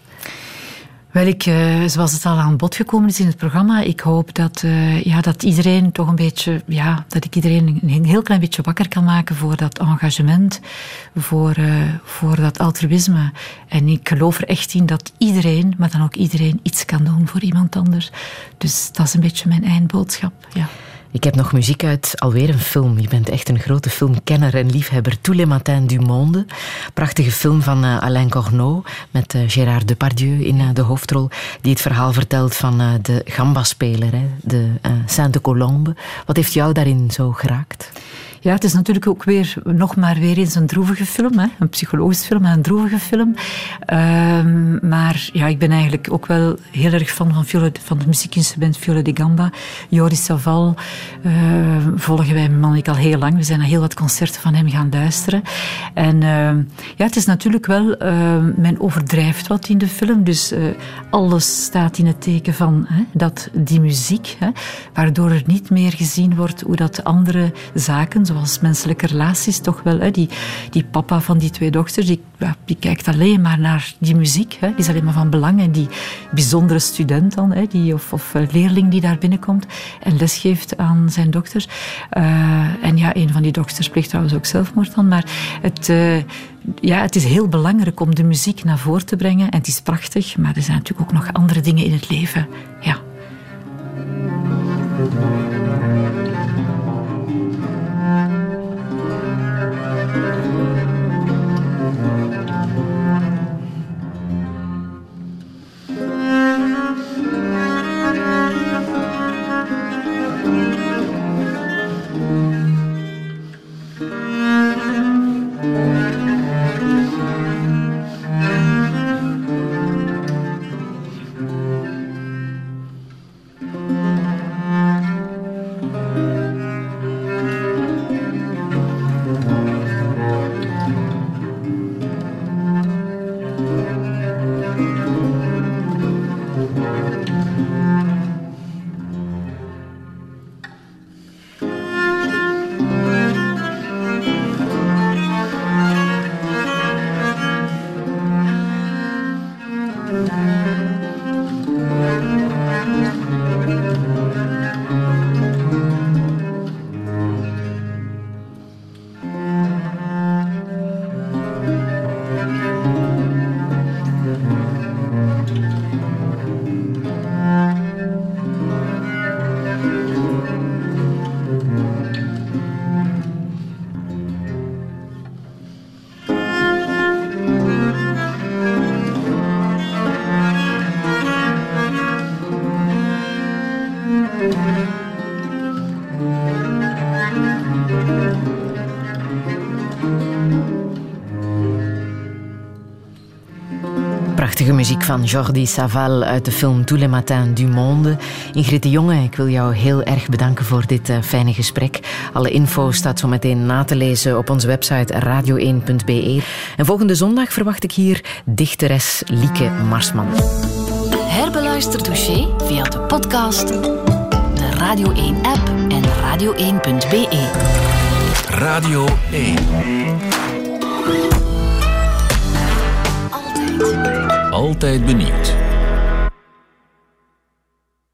Wel, ik, eh, zoals het al aan bod gekomen is in het programma, ik hoop dat, eh, ja, dat iedereen toch een beetje, ja, dat ik iedereen een heel klein beetje wakker kan maken voor dat engagement, voor, eh, voor dat altruïsme. En ik geloof er echt in dat iedereen, maar dan ook iedereen, iets kan doen voor iemand anders. Dus dat is een beetje mijn eindboodschap. Ja. Ik heb nog muziek uit alweer een film. Je bent echt een grote filmkenner en liefhebber. Tous les matins du monde. Prachtige film van eh, Alain Corneau met eh, Gérard Depardieu in eh, de hoofdrol. Die het verhaal vertelt van de gamba-speler, de eh, Sainte Colombe. Wat heeft jou daarin zo geraakt? Ja, het is natuurlijk ook weer, nog maar weer eens een droevige film. Hè? Een psychologische film, een droevige film. Ehm, maar ja, ik ben eigenlijk ook wel heel erg fan van, Viola, van het muziekinstrument Viola de Gamba. Joris Saval eh, volgen wij, man al heel lang. We zijn naar heel wat concerten van hem gaan luisteren. En ehm, ja, het is natuurlijk wel, ehm, men overdrijft wat in de film. Dus eh, alles staat in het teken van hè, dat, die muziek, hè, waardoor er niet meer gezien wordt hoe dat andere zaken, zoals menselijke relaties, toch wel. Hè, die, die papa van die twee dochters, die, die kijkt alleen maar naar die muziek. Hè, die is alleen maar van belang. En die bijzondere student dan, hè, die, of, eh, leerling die daar binnenkomt en lesgeeft aan zijn dochters. Eh, en ja, een van die dochters pleegt trouwens ook zelfmoord dan. Maar het, eh, ja, het is heel belangrijk om de muziek naar voren te brengen. En het is prachtig, maar er zijn natuurlijk ook nog andere dingen in het leven. Ja. Van Jordi Saval uit de film Tous les matins du monde. Ingrid de Jonge, ik wil jou heel erg bedanken voor dit eh, fijne gesprek. Alle info staat zo meteen na te lezen op onze website radio1.be. En volgende zondag verwacht ik hier dichteres Lieke Marsman. Herbeluister Touché via de podcast, de Radio 1-app en radio1.be. Radio 1. Altijd benieuwd.